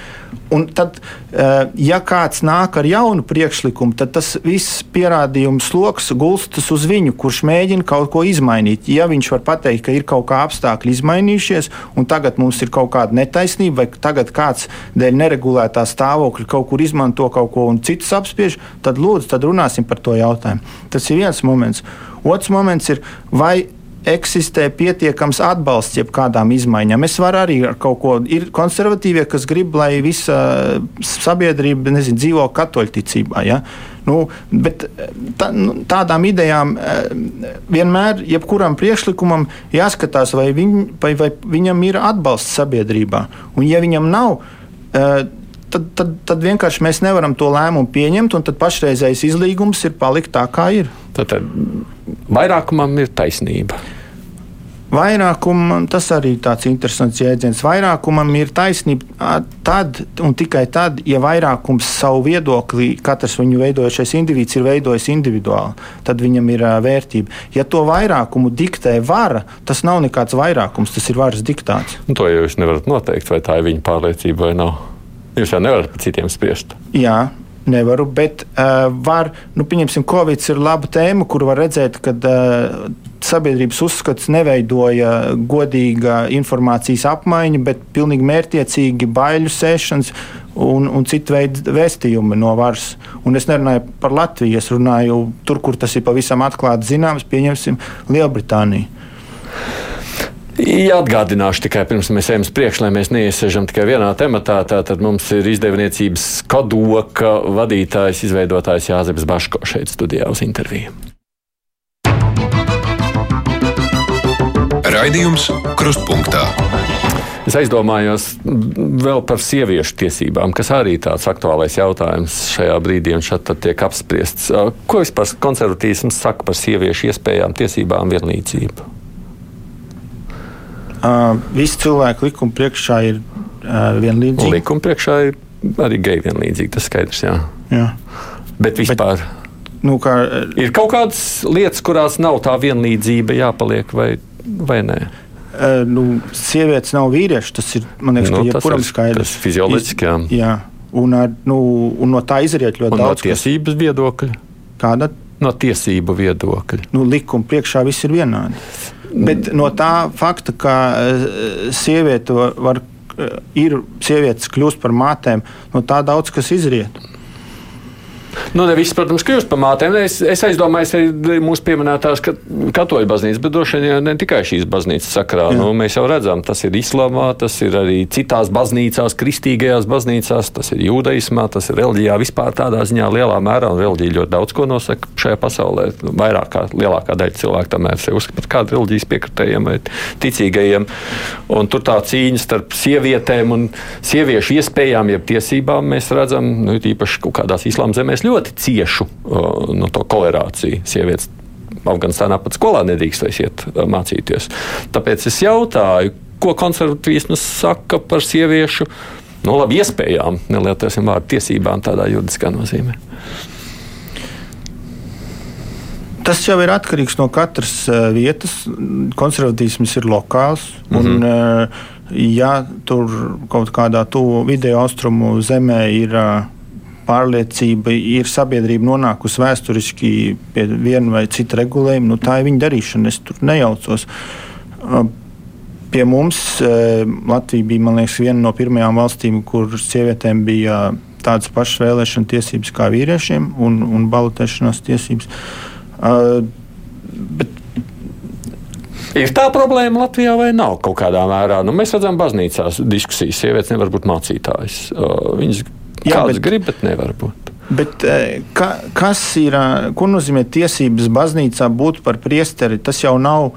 Un tad, eh, ja kāds nāk ar jaunu priekšlikumu, tad tas viss pierādījums sloks gulstas uz viņu, kurš mēģina kaut ko izmainīt. Ja viņš var pateikt, ka ir kaut kā apstākļi izmainījušies, un tagad mums ir kaut kāda netaisnība, vai tagad kāds dēļ neregulētā stāvokļa kaut kur izmanto kaut ko un citus apspiež, tad lūdzu, tad runāsim par to jautājumu. Tas ir viens moments. Otrs moments ir, vai eksistē pietiekams atbalsts jebkādām izmaiņām. Es varu arī ar kaut ko. Ir konservatīvie, kas grib, lai visa sabiedrība nezinu, dzīvo katoļticībā. Ja? Nu, tā, nu, tādām idejām eh, vienmēr, jebkuram priekšlikumam, jāskatās, vai, viņ, vai, vai viņam ir atbalsts sabiedrībā. Un, ja viņam nav, eh, tad, tad, tad vienkārši mēs nevaram to lēmumu pieņemt, un tad pašreizējais izlīgums ir palikt tā, kā ir. Tad, tad vairākumam ir taisnība. Vairākumam tas arī ir tāds interesants jēdziens. Vairākumam ir taisnība tad un tikai tad, ja vairākums savu viedokli, katrs viņu veidojušais indivīds ir veidojis individuāli, tad viņam ir uh, vērtība. Ja to vairākumu diktē vara, tas nav nekāds vairākums, tas ir varas diktāts. Nu, to jūs nevarat noteikt, vai tā ir viņa pārliecība vai nav. Jūs jau nevarat par citiem spriest. Jā, nevaru, bet uh, var, nu, pieņemsim, Covid ir laba tēma, kur var redzēt, ka uh, sabiedrības uzskats neveidoja godīga informācijas apmaiņa, bet pilnīgi mērķiecīgi baiļu sēšanas un, un citu veidu vēstījumi no varas. Un es nerunāju par Latviju, es runāju tur, kur tas ir pavisam atklāti zināms, pieņemsim Lielbritāniju. Atgādināšu tikai pirms mēs ejam uz priekšu, lai mēs neiesēžam tikai vienā tematā. Tad mums ir izdevniecības kodoka vadītājs, izveidotājs Jāzeps Baško šeit studijā uz interviju. Raidījums Krustpunktā. Es aizdomājos vēl par sieviešu tiesībām, kas arī tāds aktuālais jautājums šajā brīdī un šeit tiek apspriests. Ko vispār konservatīvs saka par sieviešu iespējām, tiesībām, vienlīdzību? Uh, visi cilvēki likuma priekšā ir uh, vienlīdzīgi. Likuma priekšā ir arī geji vienlīdzīgi, tas skaidrs. Jā. Jā. Bet vispār. Bet, nu, kā, ir kaut kādas lietas, kurās nav tā vienlīdzība jāpaliek, vai, vai nē? Uh, nu, sievietes nav vīrieši. Tas ir liekas, nu, jebkuram skaidrs. Tas fizioloģiski. Jā. jā. Un, ar, nu, un no tā izriet ļoti un daudz. No tiesības kas... viedokļa. Kāda? No tiesību viedokļa. Nu, likuma priekšā viss ir vienādi. Bet no tā fakta, ka eh, sieviete var, eh, ir sievietes kļūst par mātēm, no tā daudz kas izriet. Nu, ne viss, protams, kļūst par mātēm. Es, es aizdomājos arī mūsu pieminētās ka katoļu baznīcas, bet droši vien ne tikai šīs baznīcas sakrā. Jā. Nu, mēs jau redzam, tas ir islāmā, tas ir arī citās baznīcās, kristīgajās baznīcās, tas ir jūdaismā, tas ir reliģijā vispār tādā ziņā lielā mērā. Un reliģija ļoti daudz ko nosaka šajā pasaulē. Vairāk kā lielākā daļa cilvēku tomēr sevi uzskata par kādu reliģijas piekritējiem vai ticīgajiem. Un tur tā cīņa starp sievietēm un sieviešu iespējām, jeb tiesībām mēs redzam, nu, īpaši kaut kādās islāma zemēs ļoti ciešu uh, no to kolerāciju. Sievietes Afganistānā pat skolā nedrīkstēs iet uh, mācīties. Tāpēc es jautāju, ko konservatīvisms saka par sieviešu nu, labi, iespējām, nelietosim vārdu tiesībām tādā juridiskā nozīmē. Tas jau ir atkarīgs no katras uh, vietas. Konservatīvisms ir lokāls. Mm -hmm. un, uh, ja tur kaut kādā tuvu video austrumu zemē ir uh, pārliecība ir sabiedrība nonākusi vēsturiski pie viena vai cita regulējuma, nu, tā ir viņa darīšana. Es tur nejaucos. Pie mums Latvija bija liekas, viena no pirmajām valstīm, kur sievietēm bija tādas pašas vēlēšana tiesības kā vīriešiem un, un balotēšanās tiesības. Uh, bet Ir tā problēma Latvijā vai nav kaut kādā mērā? Nu, mēs redzam, baznīcās diskusijas, sievietes nevar būt mācītājas. Viņas Jā, kādas bet, grib, bet nevar būt. Bet, ka, kas ir, ko nozīmē tiesības baznīcā būt par priesteri? Tas jau nav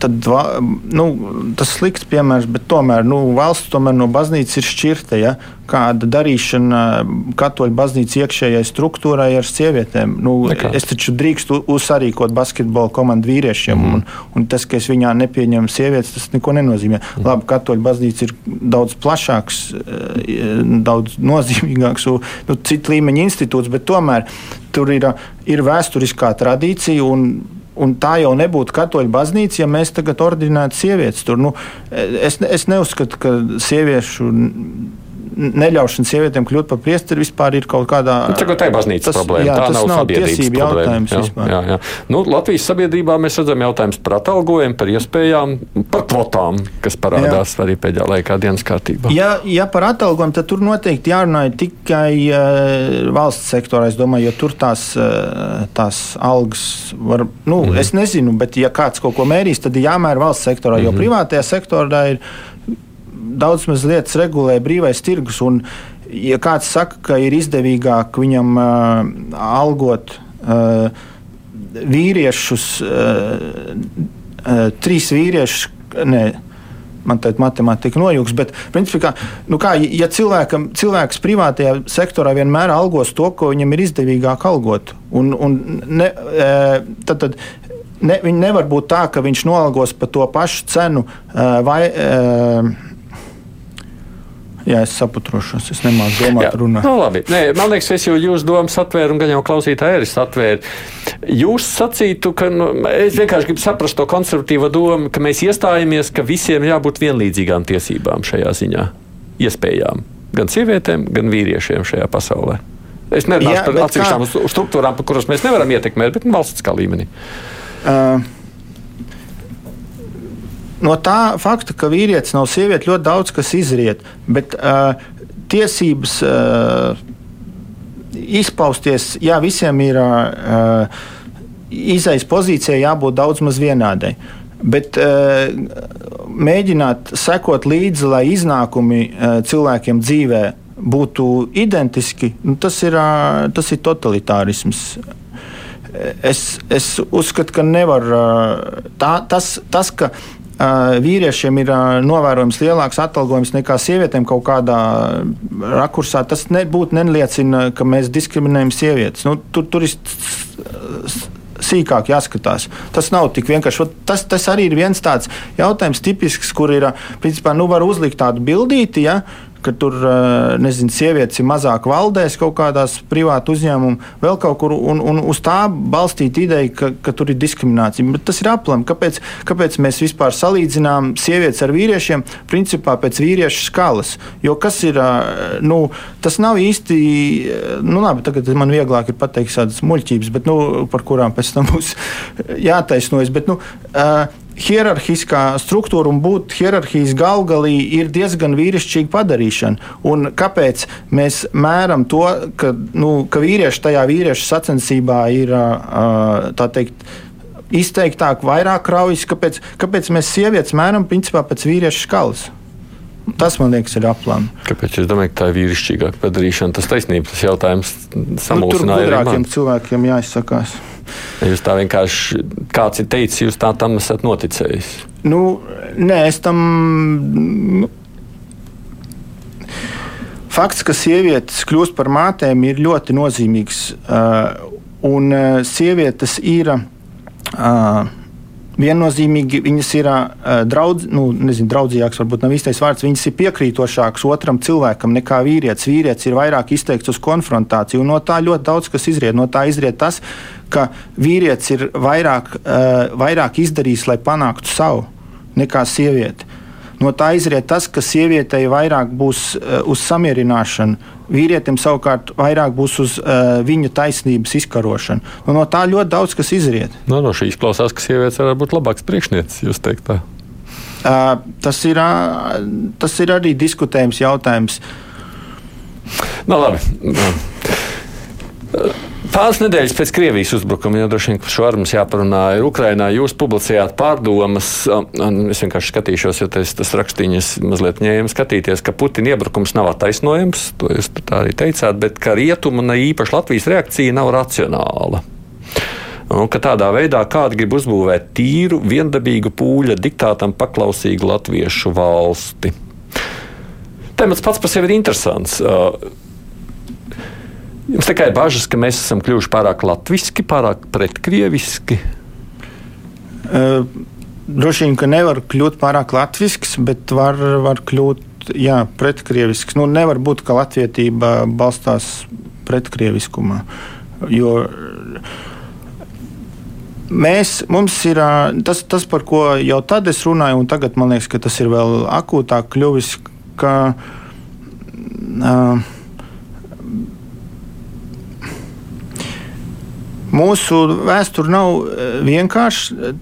tad, nu, tas slikts piemērs, bet tomēr nu, valsts tomēr no baznīcas ir šķirta. Ja? Kāda darīšana katoļu baznīcas iekšējai struktūrai ar sievietēm? Nu, Nekā. es taču drīkstu uzsarīkot basketbola komandu vīriešiem, mm. un, un tas, ka es viņā nepieņemu sievietes, tas neko nenozīmē. Mm. Labi, katoļu baznīca ir daudz plašāks, eh, daudz nozīmīgāks, nu, citu līmeņa institūts, bet tomēr tur ir, ir vēsturiskā tradīcija. Un, Un tā jau nebūtu katoļu baznīca, ja mēs tagad ordinētu sievietes tur. Nu, es, es neuzskatu, ka sieviešu neļaušana sievietēm kļūt par priesteri vispār ir kaut kādā. Nu, tā ir baznīcas tas, problēma. Jā, tā nav, nav tiesība jautājums. Jā, vispār. jā, jā. Nu, Latvijas sabiedrībā mēs redzam jautājums par atalgojumu, par iespējām, par kvotām, kas parādās jā. arī pēdējā laikā dienas kārtībā. Ja, ja par atalgojumu, tad tur noteikti jārunā tikai uh, valsts sektorā, domāju, jo tur tās, uh, tās algas var, nu, mm es nezinu, bet ja kāds kaut ko mērīs, tad ir jāmēra valsts sektorā, mm -hmm. jo mhm. privātajā sektorā ir daudz maz lietas regulē brīvais tirgus. Un, ja kāds saka, ka ir izdevīgāk viņam uh, algot uh, vīriešus, uh, uh, trīs vīriešus, ne, man tāda matemātika nojūgs, bet principā, nu kā, ja cilvēkam, cilvēks privātajā sektorā vienmēr algos to, ko viņam ir izdevīgāk algot, un, un ne, tad, tad ne, nevar būt tā, ka viņš noalgos par to pašu cenu vai Jā, es saprotošos, es nemāku domāt, runāt. Nu, labi. Nē, man liekas, es jau jūsu domas atvēru, un gan jau klausītāji arī atvēru. Jūs sacītu, ka nu, es vienkārši gribu saprast to konservatīvo domu, ka mēs iestājamies, ka visiem jābūt vienlīdzīgām tiesībām šajā ziņā, iespējām. Gan sievietēm, gan vīriešiem šajā pasaulē. Es nerunāšu par atsevišķām kā... struktūrām, par kuras mēs nevaram ietekmēt, bet valsts kā līmenī. Uh no tā fakta, ka vīrietis nav sieviete, ļoti daudz kas izriet. Bet uh, tiesības uh, izpausties, jā, visiem ir uh, izaisa pozīcija jābūt daudz maz vienādai. Bet uh, mēģināt sekot līdzi, lai iznākumi uh, cilvēkiem dzīvē būtu identiski, nu, tas, ir, uh, tas ir totalitārisms. Es, es uzskatu, ka nevar. Tā, tas, tas, ka vīriešiem ir novērojams lielāks atalgojums nekā sievietēm kaut kādā rakursā, tas nebūtu neliecina, ka mēs diskriminējam sievietes. Nu, tur, tur ir sīkāk jāskatās. Tas nav tik vienkārši. Tas, tas arī ir viens tāds jautājums, tipisks, kur ir principā nu, var uzlikt tādu bildīti. Ja, ka tur nezinu, sievietes ir mazāk valdēs kaut kādās privātu uzņēmumā, vēl kaut kur, un, un uz tā balstīt ideju, ka, ka tur ir diskriminācija. Bet tas ir aplami. Kāpēc, kāpēc mēs vispār salīdzinām sievietes ar vīriešiem? Principā pēc vīriešu skalas. Jo kas ir, nu, tas nav īsti, nu, labi, tagad man vieglāk ir pateikt tādas muļķības, bet, nu, par kurām pēc tam būs jātaisnojas. Bet, nu, uh, hierarhiskā struktūra un būt hierarhijas galgalī ir diezgan vīrišķīga padarīšana. Un kāpēc mēs mēram to, ka, nu, ka vīrieši tajā vīriešu sacensībā ir tā teikt. Izteiktāk, vairāk kraujas, kāpēc, kāpēc mēs sievietes mēram principā pēc vīriešu skalas. Tas man liekas, ir aplami. Kāpēc? Es domāju, ka tā ir vīrišķīgāka padarīšana. Tas taisnība, tas jautājums samulsināja. Nu, tur gudrākiem cilvēkiem jāizsakās. Jūs tā vienkārši, kāds ir teicis, jūs tā tam esat noticējis? Nu, nē, es tam. Nu, fakts, ka sievietes kļūst par mātēm, ir ļoti nozīmīgs. Uh, un uh, sievietes ir. Uh, viennozīmīgi viņas ir uh, draudz, nu, nezinu, draudzīgākas, varbūt nav īstais vārds. Viņas ir piekrītošākas otram cilvēkam nekā vīrietis. Vīrietis ir vairāk izteikts uz konfrontāciju, un no tā ļoti daudz kas izriet. No tā izriet tas, ka vīrietis ir vairāk, uh, vairāk izdarījis, lai panāktu savu, nekā sieviete. No tā izriet tas, ka sievietei vairāk būs uh, uz samierināšanu, vīrietim savukārt vairāk būs uz uh, viņa taisnības izkarošanu. Nu, no tā ļoti daudz kas izriet. No, no šī izklausās, ka sievietes varētu būt labāks priekšniecis, jūs teikt tā. Uh, tas, ir, uh, tas ir arī diskutējums jautājums. No, nu, labi. Pāris nedēļas pēc Krievijas uzbrukuma, jau droši vien par šo arī mums jāparunā, ir Ukrainā. Jūs publicējāt pārdomas, un es vienkārši skatīšos, jo tas, tas rakstīņas mazliet ņēma skatīties, ka Putina iebrukums nav attaisnojams, to jūs tā arī teicāt, bet ka rietumu un īpaši Latvijas reakcija nav racionāla. Un ka tādā veidā kāds grib uzbūvēt tīru, viendabīgu pūļa diktātam paklausīgu latviešu valsti. Temats pats par sevi ir interesants. Jums tikai bažas, ka mēs esam kļuvuši pārāk latviski, pārāk pretkrieviski. Uh, droši vien, ka nevar kļūt pārāk latvisks, bet var, var kļūt jā, pretkrievisks. Nu, nevar būt, ka latvietība balstās pretkrieviskumā. Jo mēs, mums ir tas, tas, par ko jau tad es runāju, un tagad man liekas, ka tas ir vēl akūtāk kļuvis. Ka, uh, Mūsu vēsture nav eh, vienkārša.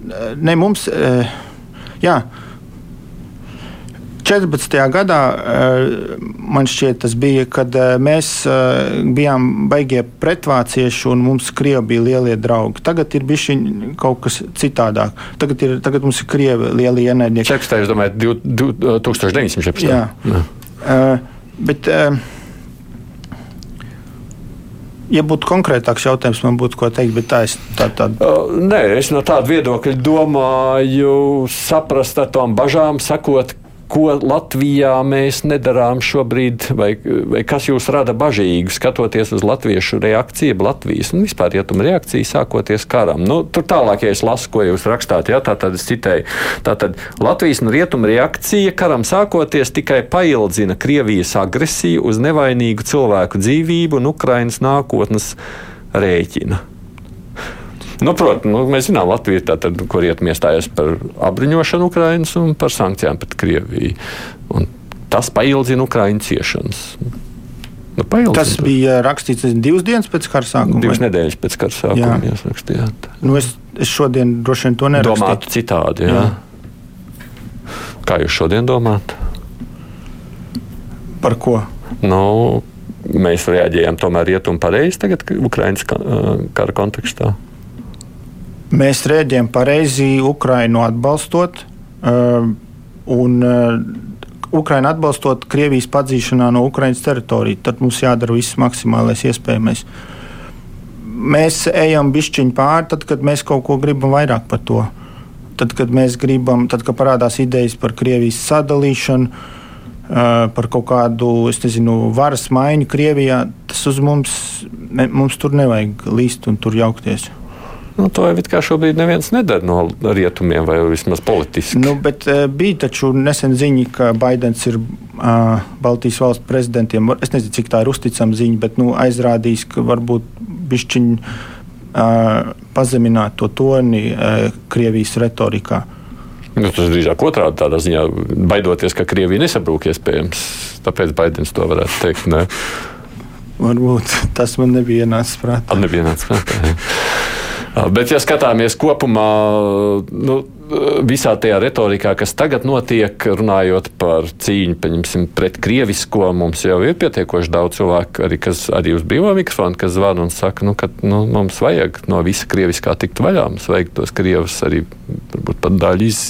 Ne mums, eh, jā, 14. gadā man šķiet, tas bija, kad mēs bijām beigie pretvācieši un mums krievi bija lielie draugi. Tagad ir bijis kaut kas citādāk. Tagad, ir, tagad mums ir krievi lielie ienaidnieki. 14. es domāju, 1914. Jā. Jā. Uh, bet, uh, Ja būtu konkrētāks jautājums, man būtu ko teikt, bet tā ir tā, tāda. Uh, nē, es no tāda viedokļa domāju, saprast ar tām bažām, sakot, ko Latvijā mēs nedarām šobrīd, vai, vai kas jūs rada bažīgi, skatoties uz latviešu reakciju, Latvijas un vispār rietumu reakciju, sākoties karam. Nu, tur tālāk, ja es lasu, ko jūs rakstāt, jā, tā tad es citēju. Tātad Latvijas un rietumu reakcija karam sākoties tikai paildzina Krievijas agresiju uz nevainīgu cilvēku dzīvību un Ukrainas nākotnes rēķina. Nu, Protams, nu, mēs zinām, Latvija ir tā, kur rietumie iestājas par apbruņošanu Ukrainas un par sankcijām pret Krieviju. Un tas paildzina Ukraiņu ciešanas. Nu. Tas bija rakstīts divas dienas pēc kara sākuma. Divas nedēļas pēc kara sākuma jūs rakstījāt. Nu, es, es šodien droši vien to nerakstīju. Domātu citādi, jā. jā. Kā jūs šodien domājat? Par ko? Nu, mēs reaģējam tomēr rietumu pareizi tagad Ukraiņas kara kontekstā. Mēs rēģējam pareizi Ukrainu atbalstot. Uh, un, uh, Ukraiņu atbalstot Krievijas padzīšanā no Ukraiņas teritorijas, tad mums jādara viss maksimālais iespējamais. Mēs ejam bišķiņu pāri, tad, kad mēs kaut ko gribam vairāk par to. Tad, kad mēs gribam, tad, kad parādās idejas par Krievijas sadalīšanu, uh, par kaut kādu nezinu, varas maiņu Krievijā, tas mums, mums tur nevajag līst un tur jaukties. Nu, to jau kā šobrīd neviens nedara no rietumiem, vai vismaz politiski. Nu, bet uh, bija taču nesen ziņa, ka Baidens ir uh, Baltijas valstu prezidentiem. Es nezinu, cik tā ir uzticama ziņa, bet nu, aizrādījis, ka varbūt bišķiņi uh, pazemināt to toni uh, Krievijas retorikā. Nu, tas drīzāk otrādi tādā ziņā, baidoties, ka Krievija nesabrūk iespējams. Tāpēc Baidens to varētu teikt. Ne? Varbūt tas man nebija ienācis prātā. Nebija ienācis prātā. Bet, ja skatāmies kopumā, nu, visā tajā retorikā, kas tagad notiek, runājot par cīņu pret krievisko, mums jau ir pietiekoši daudz cilvēku, arī, kas arī uz brīvā mikrofona, kas zvana un saka, nu, ka nu, mums vajag no visa krieviskā tikt vaļā. Mums vajag tos krievus arī varbūt pat daļu iz,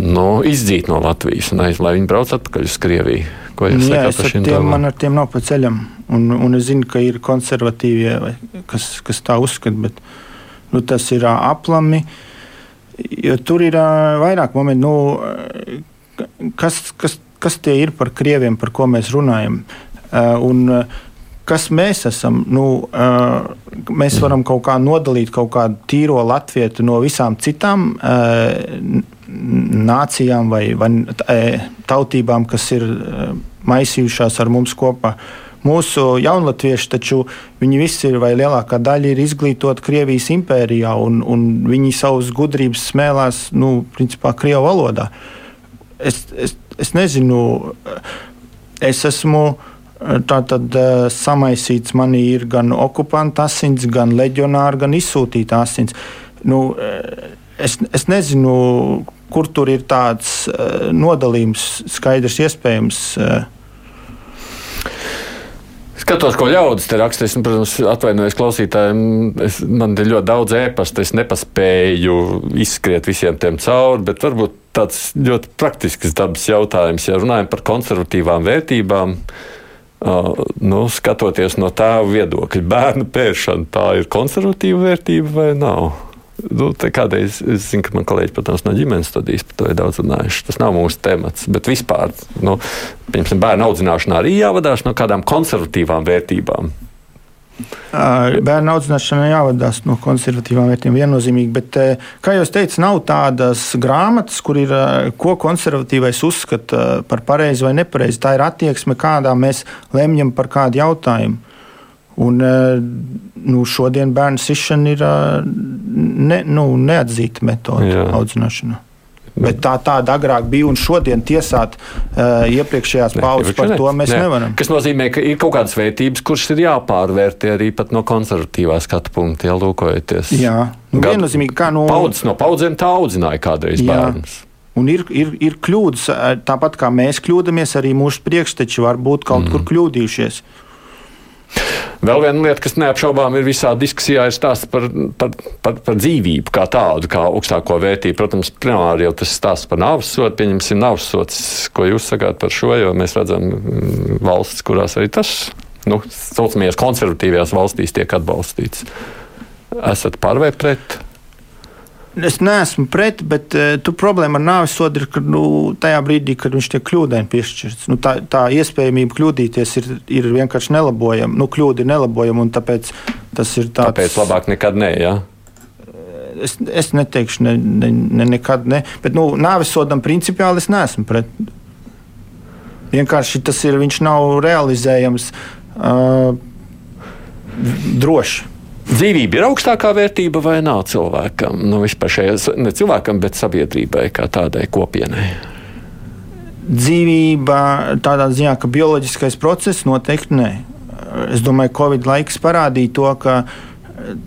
nu, izdzīt no Latvijas un aiz, lai viņi brauc atpakaļ uz Krieviju. Ko jūs sakāt par šiem tiem? Man ar tiem nav pa ceļam. Un, un es zinu, ka ir konservatīvie, kas, kas tā uzskata, bet nu, tas ir aplami. Tur ir vairāk momentu, nu, kas, kas, kas tie ir par krieviem, par ko mēs runājam. Un, kas mēs esam? Nu, mēs varam kaut kā nodalīt kaut kādu tīro latviešu no visām citām nācijām vai, vai tautībām, kas ir maisījušās ar mums kopā. Mūsu jaunatvieši taču viņi visi ir, vai lielākā daļa ir izglītoti Krievijas impērijā, un, un viņi savus gudrības smēlās, nu, principā, Krievijas valodā. Es, es, es nezinu, es esmu tātad samaisīts, man ir gan okupanta asins, gan leģionāra, gan izsūtīta asins. Nu, es, es nezinu, kur tur ir tāds nodalījums skaidrs, iespējams. Skatos, ko ļaudis te raksta. Es, protams, atvainojos klausītājiem. Es, man ir ļoti daudz ēpastu. Es nepaspēju izskriet visiem tiem cauri, bet varbūt tāds ļoti praktisks dabas jautājums. Ja runājam par konservatīvām vērtībām, uh, nu, skatoties no tā viedokļa, bērnu pēršana tā ir konservatīva vērtība vai nav? Nu, kādreiz es zinu, ka man kolēģi protams, no ģimenes studijas par to ir daudz runājuši. Tas nav mūsu temats, bet vispār nu, bērnu audzināšanā arī jāvadās no kādām konservatīvām vērtībām. Bērnu audzināšanai jāvadās no konservatīvām vērtībām viennozīmīgi, bet, kā jau teicu, nav tādas grāmatas, kur ir ko konservatīvais uzskata par pareizi vai nepareizi. Tā ir attieksme, kādā mēs lemjam par kādu jautājumu. Un, nu, šodien bērnu sišana ir ne, nu, neatzīta metode audzināšanā. Bet tā tāda agrāk bija, un šodien tiesāt uh, iepriekšējās paudzes par to mēs ne. nevaram. Tas nozīmē, ka ir kaut kādas vērtības, kuras ir jāpārvērtē arī no konservatīvā skatu punkta, ja lūkojaties. Jā, nu, viennozīmīgi kā no paudzes no paudzēm tā audzināja kādreiz jā. bērnus. Un ir, ir, ir kļūdas, tāpat kā mēs kļūdāmies, arī mūsu priekšteči var būt kaut mm. kur kļūdījušies. Vēl viena lieta, kas neapšaubām ir visā diskusijā, ir stāsts par, par, par, par dzīvību kā tādu, kā augstāko vērtību. Protams, primāri jau tas stāsts par nāves sodu, pieņemsim nāves sods, ko jūs sakāt par šo, jo mēs redzam mm, valsts, kurās arī tas, nu, saucamajās konservatīvajās valstīs tiek atbalstīts. Esat par vai pret? Es neesmu pret, bet uh, tu problēma ar nāves sodu ir, ka nu, tajā brīdī, kad viņš tiek kļūdaini piešķirts, nu, tā, tā iespējamība kļūdīties ir, ir vienkārši nelabojama. Nu, kļūda ir nelabojama, un tāpēc tas ir tāds. Tāpēc labāk nekad nē, jā. Es, es neteikšu, ne, ne, ne, nekad ne. Bet nu, nāves sodam principiāli es neesmu pret. Vienkārši tas ir, viņš nav realizējams uh, droši. Dzīvība ir augstākā vērtība vai nav cilvēkam? Nu, vispār šajā, ne cilvēkam, bet sabiedrībai kā tādai kopienai. Dzīvība tādā ziņā, ka bioloģiskais process noteikti nē. Es domāju, ka Covid laiks parādīja to, ka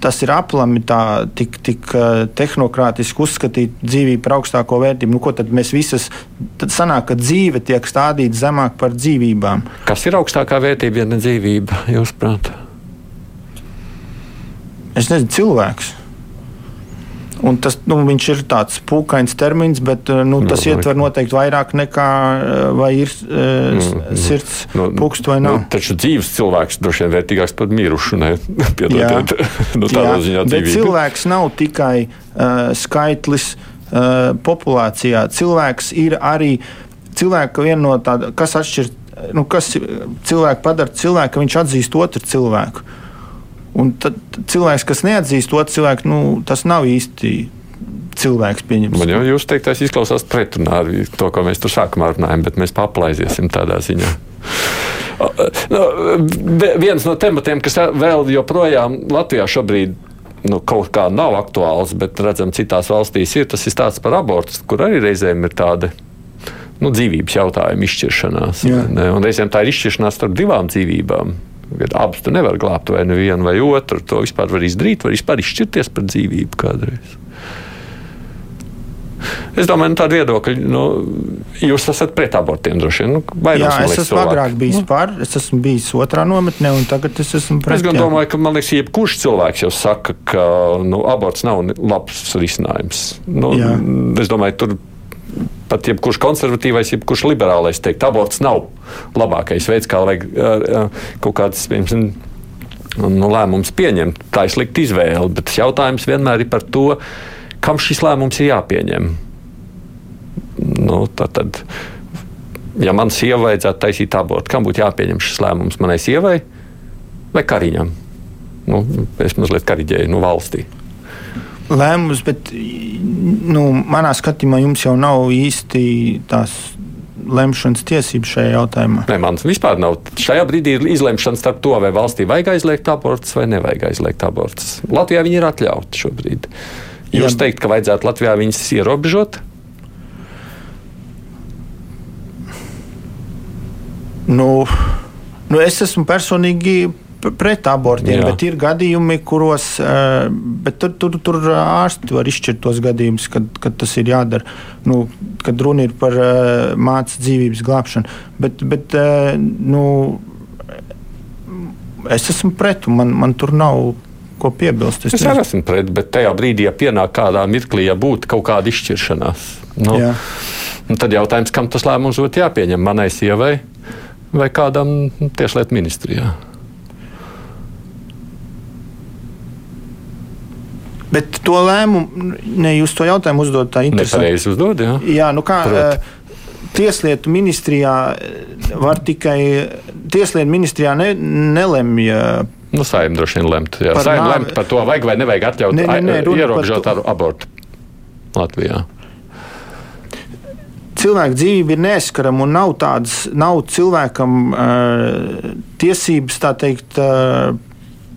tas ir aplami tā, tik, tik eh, tehnokrātiski uzskatīt dzīvību par augstāko vērtību. Nu, ko tad mēs visas, tad sanāk, ka dzīve tiek stādīta zemāk par dzīvībām. Kas ir augstākā vērtība, ja ne dzīvība, jūsuprāt? Es nezinu, cilvēks. Un tas nu, ir tāds pūkains termins, bet nu, tas no, ietver noteikti vairāk nekā vai ir mm, sirds no, puksts vai nav. Nu, taču dzīves cilvēks droši vien vērtīgāks par mirušu. Piedodiet, nu, tādā jā, ziņā dzīvība. Cilvēks nav tikai uh, skaitlis uh, populācijā. Cilvēks ir arī cilvēka viena no tādām, kas atšķir, nu, kas cilvēku padara cilvēku, ka viņš atzīst otru cilvēku. Un tad cilvēks, kas neatzīst otru cilvēku, nu, tas nav īsti cilvēks. Pieņems. Man jau jūs teiktais izklausās pretrunā ar to, ko mēs tur sākumā runājam, bet mēs paplaiziesim tādā ziņā. Nu, viens no tematiem, kas vēl joprojām Latvijā šobrīd nu, kaut kā nav aktuāls, bet redzam, citās valstīs ir tas ir tāds par abortu, kur arī reizēm ir tāda. Nu, dzīvības jautājuma izšķiršanās. Reizēm tā ir izšķiršanās starp divām dzīvībām. Kad abus tu nevari glābt, vai vienu vai otru. To vispār var izdarīt, var vispār izšķirties par dzīvību kādreiz. Es domāju, nu, tāda viedokļa, nu, jūs esat pret abortiem droši vien. Nu, jā, es esmu cilvēku. agrāk bijis nu. par, es esmu bijis otrā nometnē, un tagad es esmu pret. Es gan domāju, ka man liekas, jebkurš cilvēks jau saka, ka nu, aborts nav labs risinājums. Nu, jā. es domāju, tur pat jebkurš konservatīvais, jebkurš liberālais teikt, aborts nav labākais veids, kā vajag kaut kādas, piemēram, nu, lēmumus pieņemt. Tā ir slikta izvēle, bet jautājums vienmēr ir par to, kam šis lēmums ir jāpieņem. Nu, tad, tad, ja man sieva vajadzētu taisīt abortu, kam būtu jāpieņem šis lēmums? Manai sievai vai kariņam? Nu, es mazliet kariģēju nu, valstī lēmums, bet nu, manā skatījumā jums jau nav īsti tās lemšanas tiesības šajā jautājumā? Nē, man vispār nav. Šajā brīdī ir izlemšana starp to, vai valstī vajag aizliegt abortus vai nevajag aizliegt abortus. Latvijā viņi ir atļauti šobrīd. Jūs Jā. teikt, ka vajadzētu Latvijā viņus ierobežot? Nu, nu es esmu personīgi pret abortiem, Jā. bet ir gadījumi, kuros tur, tur, tur ārsti var izšķirt tos gadījumus, kad, kad tas ir jādara. Nu, kad runa ir par mācību dzīvības glābšanu. Bet, bet nu, es esmu pret, un man, man tur nav ko piebilst. Es, es arī esmu pret, bet tajā brīdī, ja pienāk kādā mirklī, ja būtu kaut kāda izšķiršanās, nu, Jā. tad jautājums, kam tas lēmums būtu jāpieņem manai sievai vai kādam tieslietu ministrijā. Bet to lēmumu, ne jūs to jautājumu uzdodat tā interesanti. Nepareizi uzdod, jā. Jā, nu kā. Prot. Tieslietu ministrijā var tikai Tieslietu ministrijā ne, nelemj. Nu, Saimnieks droši vien lemt. Jā, saimnieks lemt par to, vajag vai nevajag atļaut ne, ne, ne, ierobežot ar abortu Latvijā. Cilvēka dzīvība ir neaizskarama un nav tādas, nav cilvēkam uh, tiesības tā teikt, uh,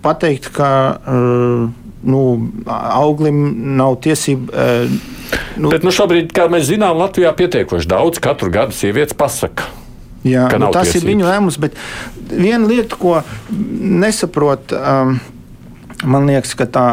pateikt, ka. Uh, nu, auglim nav tiesība. Uh, nu, Bet nu, šobrīd, kā mēs zinām, Latvijā pietiekoši daudz katru gadu sievietes pasaka. Jā, nu, tas tiesības. ir viņu lēmums, bet viena lieta, ko nesaprot, um, man liekas, ka tā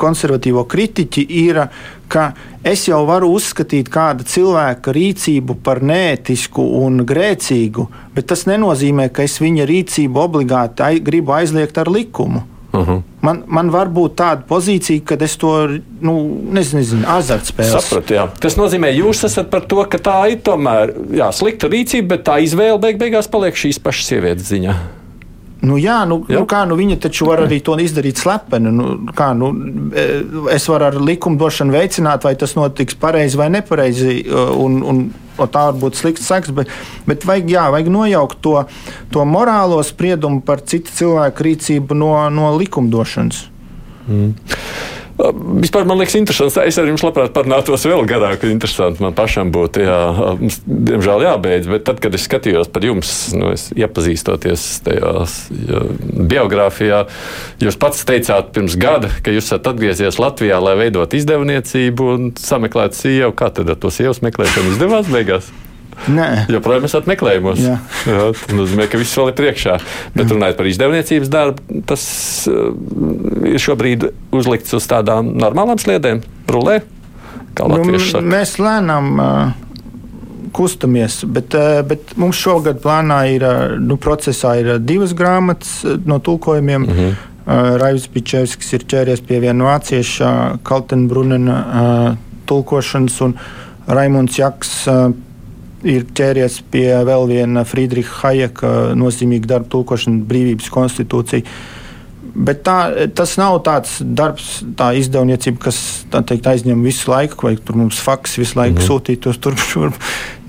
konservatīvo kritiķi ir, ka es jau varu uzskatīt kāda cilvēka rīcību par neētisku un grēcīgu, bet tas nenozīmē, ka es viņa rīcību obligāti gribu aizliegt ar likumu. Uh -huh. man, man var būt tāda pozīcija, ka es to nu, nezinu, nezinu azartspēles. Sapratu, jā. Tas nozīmē, jūs esat par to, ka tā ir tomēr jā, slikta rīcība, bet tā izvēle beig beigās paliek šīs pašas sievietes ziņā. Nu, jā, nu, jā. Nu, kā, nu, viņa taču var arī to izdarīt slepeni. Nu, kā, nu, e, es varu ar likumdošanu veicināt, vai tas notiks pareizi vai nepareizi. Un, un, tā var būt slikts seks, bet, bet vajag, jā, vajag nojaukt to, to morālo spriedumu par citu cilvēku rīcību no, no likumdošanas. Mm. Vispār man liekas, interesants. Es ar jums labprāt parunātos vēl garāk. Interesanti man pašam būtu, jā, diemžēl jābeidz. Bet tad, kad es skatījos par jums, nu, iepazīstoties tajās jā, biogrāfijā, jūs pats teicāt pirms gada, ka jūs esat atgriezies Latvijā, lai veidot izdevniecību un sameklētu sievu. Kā tad ar to sievas meklēšanu izdevās beigās? Joprojām esat meklējumos. Jā. Jā, tas nozīmē, ka viss vēl ir priekšā. Bet runājot par izdevniecības darbu, tas uh, ir šobrīd uzlikts uz tādām normālām sliedēm, rulē. Nu, mēs lēnām uh, kustamies, bet, uh, bet mums šogad plānā ir, nu, procesā ir divas grāmatas no tulkojumiem. Mm -hmm. Raivs Pičevskis ir ķēries pie viena vācieša Kaltenbrunena tulkošanas un Raimunds Jaks. Ir ķēries pie vēl viena Friedricha Hayeka nozīmīga darba tulkošana, brīvības konstitūcija. Bet tā, tas nav tāds darbs, tā izdevniecība, kas teikt, aizņem visu laiku, vai tur mums faks visu laiku mm -hmm. sūtītos turp šurp.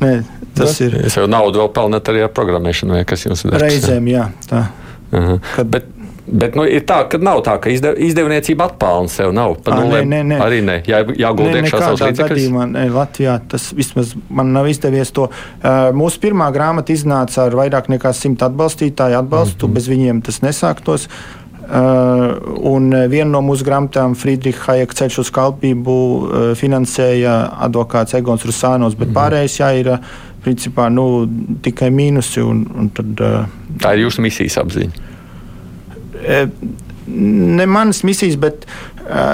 Nē, tas da, ir. Jūs jau naudu vēl pelnāt arī ar programmēšanu, vai kas jums ir? Reizēm, jā. Tā. Uh -huh. Kad, bet, Bet nu, ir tā, ka nav tā, ka izdev, izdevniecība atpelna sev. Nav pa nulēm. Nē, nē, nē. Arī nē, Jā, jāgulda iekšā savas līdzekļus. Ne, Latvijā tas vismaz man nav izdevies to. Uh, mūsu pirmā grāmata iznāca ar vairāk nekā simt atbalstītāju atbalstu, mm -hmm. bez viņiem tas nesāktos. Uh, un viena no mūsu grāmatām, Friedrichs Hayek ceļš uz kalpību, uh, finansēja advokāts Egons Rusānos, bet mm pārējais jā, ir principā nu, tikai mīnusi. Un, un tad, uh, Tā ir jūsu misijas apziņa. E, ne manas misijas, bet e,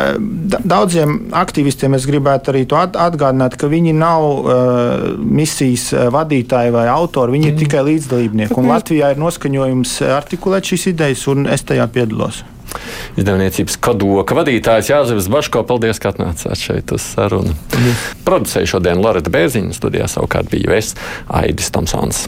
daudziem aktīvistiem es gribētu arī to atgādināt, ka viņi nav uh, misijas vadītāji vai autori, viņi mm. ir tikai līdzdalībnieki. Un Latvijā ir noskaņojums artikulēt šīs idejas, un es tajā piedalos. Izdevniecības kadoka vadītājs Jānis Baško, paldies, ka atnācāt šeit uz sarunu. Mm. Producēju šodien Loreta Bērziņa, studijā savukārt biju es, Aidis Tomsons.